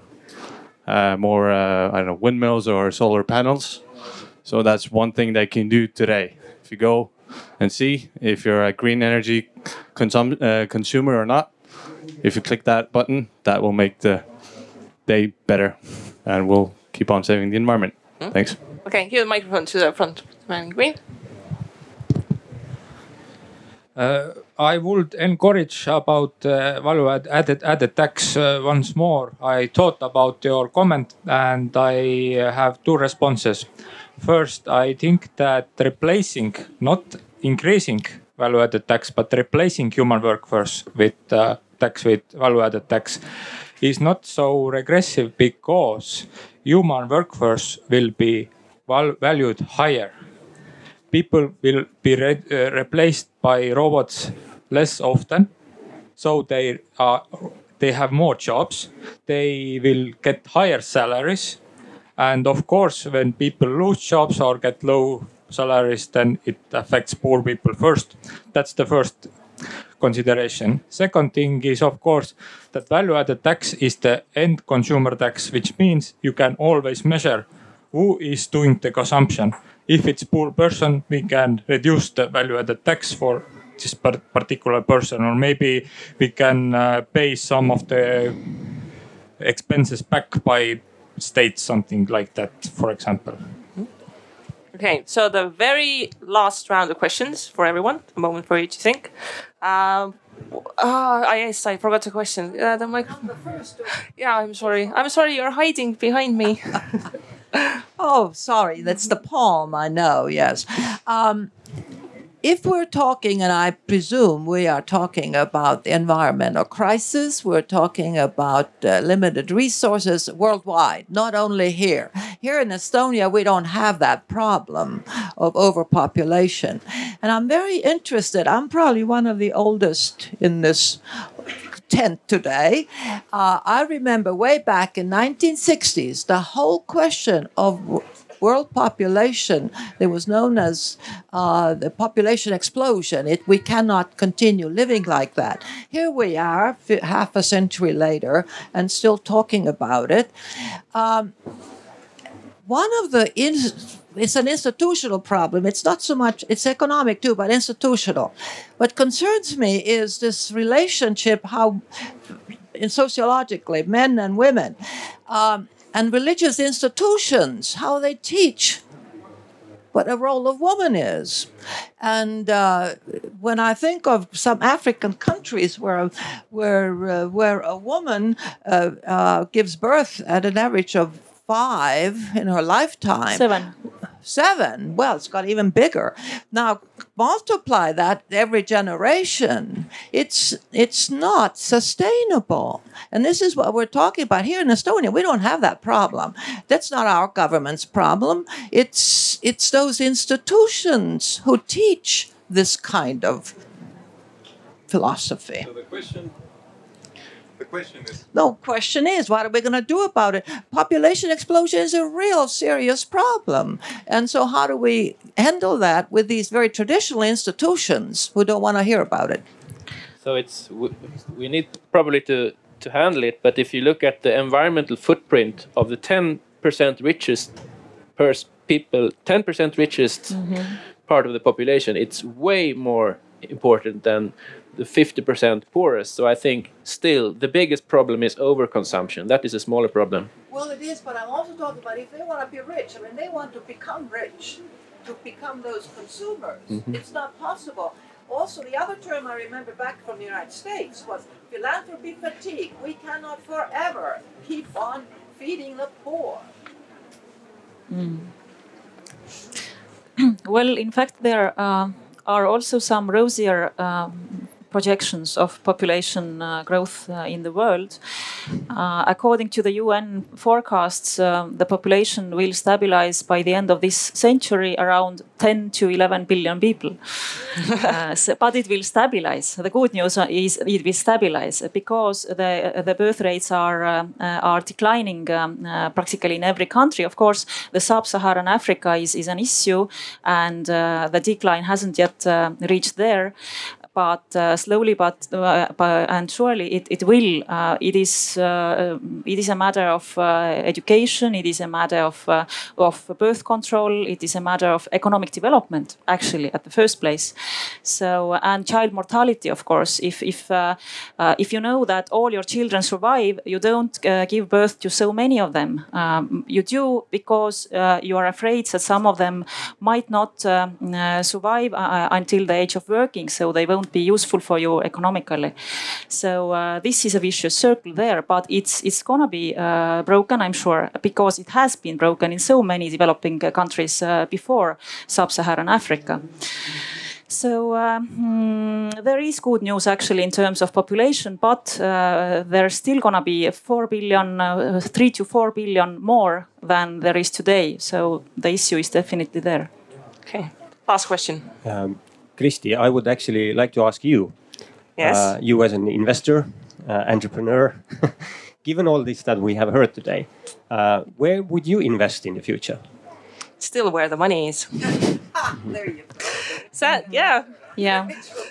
uh, more uh, I don't know windmills or solar panels. So that's one thing they can do today. If you go and see if you're a green energy consum- uh, consumer or not, if you click that button, that will make the day better, and we'll keep on saving the environment. Thanks. Okay, give the microphone to the front. Man in green. Uh, I would encourage about uh, value added added tax uh, once more. I thought about your comment and I uh, have two responses. First, I think that replacing, not increasing value added tax, but replacing human workforce with uh, tax with value added tax is not so regressive because human workforce will be val- valued higher. People will be re- uh, replaced by robots less often so they are they have more jobs they will get higher salaries and of course when people lose jobs or get low salaries then it affects poor people first. That's the first consideration. Second thing is of course that value added tax is the end consumer tax which means you can always measure who is doing the consumption. If it's poor person, we can reduce the value added tax for this particular person, or maybe we can uh, pay some of the expenses back by state, something like that, for example. Okay, so the very last round of questions for everyone. A moment for you to think. Um, ah, yes, I forgot the question. Uh, the microphone. Yeah, I'm sorry. I'm sorry. You're hiding behind me. Oh, sorry, that's the palm, I know, yes. Um, if we're talking, and I presume we are talking about the environmental crisis, we're talking about uh, limited resources worldwide, not only here. Here in Estonia, we don't have that problem of overpopulation. And I'm very interested, I'm probably one of the oldest in this tent today. Uh, I remember way back in 1960s, the whole question of world population that was known as uh, the population explosion. It, we cannot continue living like that. Here we are, f- half a century later, and still talking about it. Um, one of the in- it's an institutional problem. It's not so much it's economic too, but institutional. What concerns me is this relationship how in sociologically men and women um, and religious institutions how they teach what a role of woman is. And uh, when I think of some African countries where where uh, where a woman uh, uh, gives birth at an average of five in her lifetime, Seven. Seven. Well, it's got even bigger. Now multiply that every generation. It's it's not sustainable. And this is what we're talking about here in Estonia. We don't have that problem. That's not our government's problem. It's it's those institutions who teach this kind of philosophy. So the question, is. No question is, what are we going to do about it? Population explosion is a real serious problem. And so, how do we handle that with these very traditional institutions who don't want to hear about it? So it's we, we need probably to to handle it. But if you look at the environmental footprint of the ten percent richest pers- people, ten percent richest mm-hmm. part of the population, it's way more important than the 50% poorest. So I think still the biggest problem is overconsumption. That is a smaller problem. Well, it is, but I'm also talking about if they want to be rich. I mean, they want to become rich, to become those consumers. Mhm. It's not possible. Also, the other term I remember back from the United States was philanthropy fatigue. We cannot forever keep on feeding the poor. well, in fact, there uh, are also some rosier um, projections of population uh, growth uh, in the world. Uh, according to the UN forecasts, um, the population will stabilize by the end of this century around 10 to 11 billion people. Uh, so- but it will stabilize. The good news is it will stabilize because the the birth rates are uh, uh, are declining um, uh, practically in every country. Of course, the sub-Saharan Africa is, is an issue, and uh, the decline hasn't yet uh, reached there. But uh, slowly, but, uh, but and surely, it, it will. Uh, it is uh, it is a matter of education. It is a matter of of birth control. It is a matter of economic development, actually, at the first place. So and child mortality, of course. If if if you know that all your children survive, you don't give birth to so many of them. Um, you do because you are afraid that some of them might not uh, survive until the age of working, so they won't be useful for you economically. So uh, this is a vicious circle there, but it's it's gonna be uh, broken, I'm sure, because it has been broken in so many developing uh, countries uh, before sub-Saharan Africa. So um, mm, there is good news actually in terms of population, but uh, there's still gonna be four billion, uh, three to four billion more than there is today. So the issue is definitely there. Okay. Last question. Um, Christy, I would actually like to ask you. Yes. Uh, you as an investor, uh, entrepreneur, given all this that we have heard today, uh, where would you invest in the future? Still where the money is. there you go. Sad, yeah. Yeah.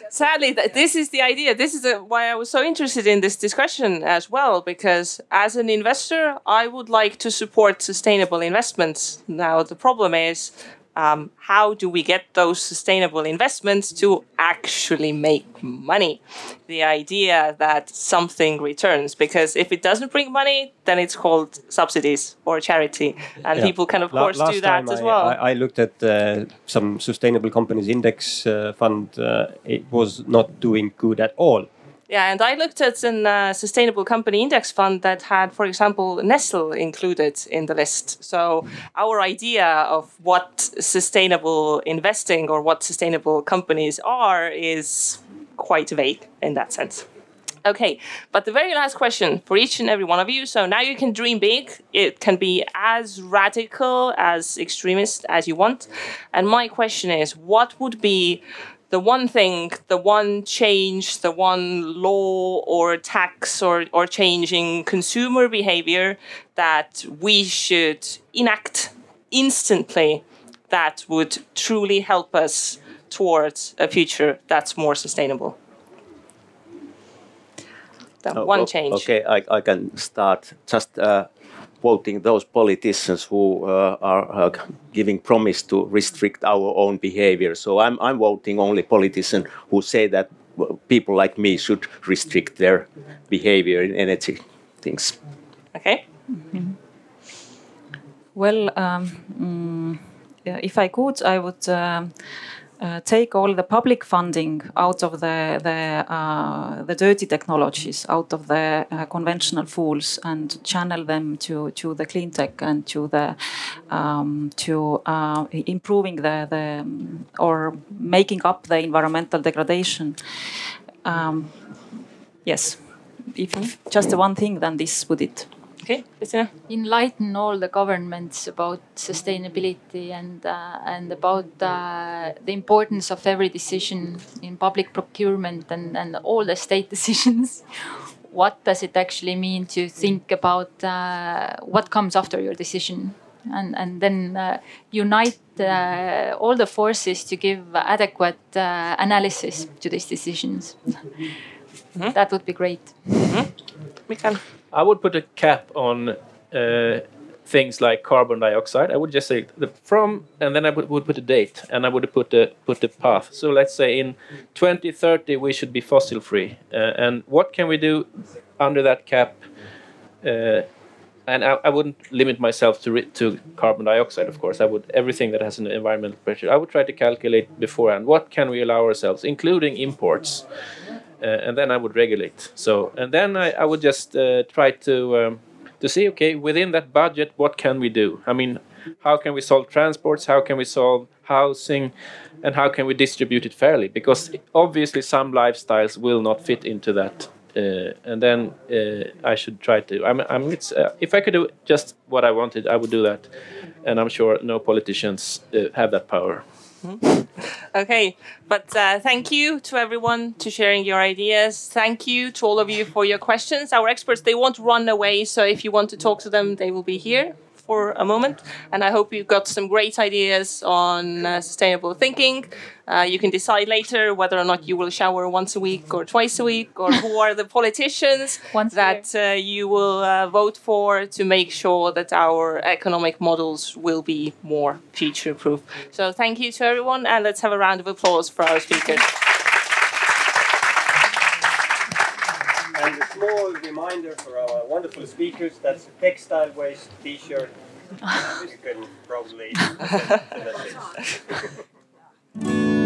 Sadly, th- this is the idea. This is the, why I was so interested in this discussion as well, because as an investor, I would like to support sustainable investments. Now, the problem is um, how do we get those sustainable investments to actually make money? The idea that something returns, because if it doesn't bring money, then it's called subsidies or charity. And Yeah. people can, of La- course, do that as I, well. I, I looked at uh, some sustainable companies index uh, fund. Uh, it was not doing good at all. Yeah, and I looked at a uh, sustainable company index fund that had, for example, Nestle included in the list. So our idea of what sustainable investing or what sustainable companies are is quite vague in that sense. Okay, but the very last question for each and every one of you. So now you can dream big. It can be as radical, as extremist as you want. And my question is what would be the one thing, the one change, the one law or tax or, or change in consumer behavior that we should enact instantly that would truly help us towards a future that's more sustainable? That Oh, one change. Okay, I, I can start just uh, quoting those politicians who uh, are uh, giving promise to restrict our own behavior. So I'm, I'm voting only politicians who say that people like me should restrict their behavior in energy things. Okay. Well, um, mm, if I could, I would um, uh, take all the public funding out of the the, uh, the dirty technologies, out of the uh, conventional fools, and channel them to to the clean tech and to the um, to uh, improving the the or making up the environmental degradation. Um, yes, if just one thing, then this would it. Okay, enlighten all the governments about sustainability and uh, and about uh, the importance of every decision in public procurement and, and all the state decisions. What does it actually mean to think about uh, what comes after your decision? And, and then uh, unite uh, all the forces to give adequate uh, analysis to these decisions. That would be great. Mikael. I would put a cap on uh, things like carbon dioxide, I would just say the from, and then I would, would put a date, and I would put the put the path. So let's say in 2030 we should be fossil free, uh, and what can we do under that cap? Uh, and I, I wouldn't limit myself to to carbon dioxide, of course. I would everything that has an environmental pressure. I would try to calculate beforehand what can we allow ourselves, including imports, and then I would regulate. So and then I, I would just uh, try to um, to see okay within that budget what can we do. I mean, how can we solve transports? How can we solve housing? And how can we distribute it fairly? Because obviously some lifestyles will not fit into that uh, and then uh, I should try to. I'm, I'm it's, uh, if I could do just what I wanted, I would do that, and I'm sure no politicians uh, have that power. Okay, but uh, thank you to everyone to sharing your ideas. Thank you to all of you for your questions. Our experts they won't run away, so if you want to talk to them, they will be here for a moment. And I hope you've got some great ideas on uh, sustainable thinking. Uh, you can decide later whether or not you will shower once a week or twice a week, or who are the politicians that uh, you will uh, vote for to make sure that our economic models will be more future proof. So, thank you to everyone, and let's have a round of applause for our speakers. And a small reminder for our wonderful speakers that's a textile waste t shirt. you can probably.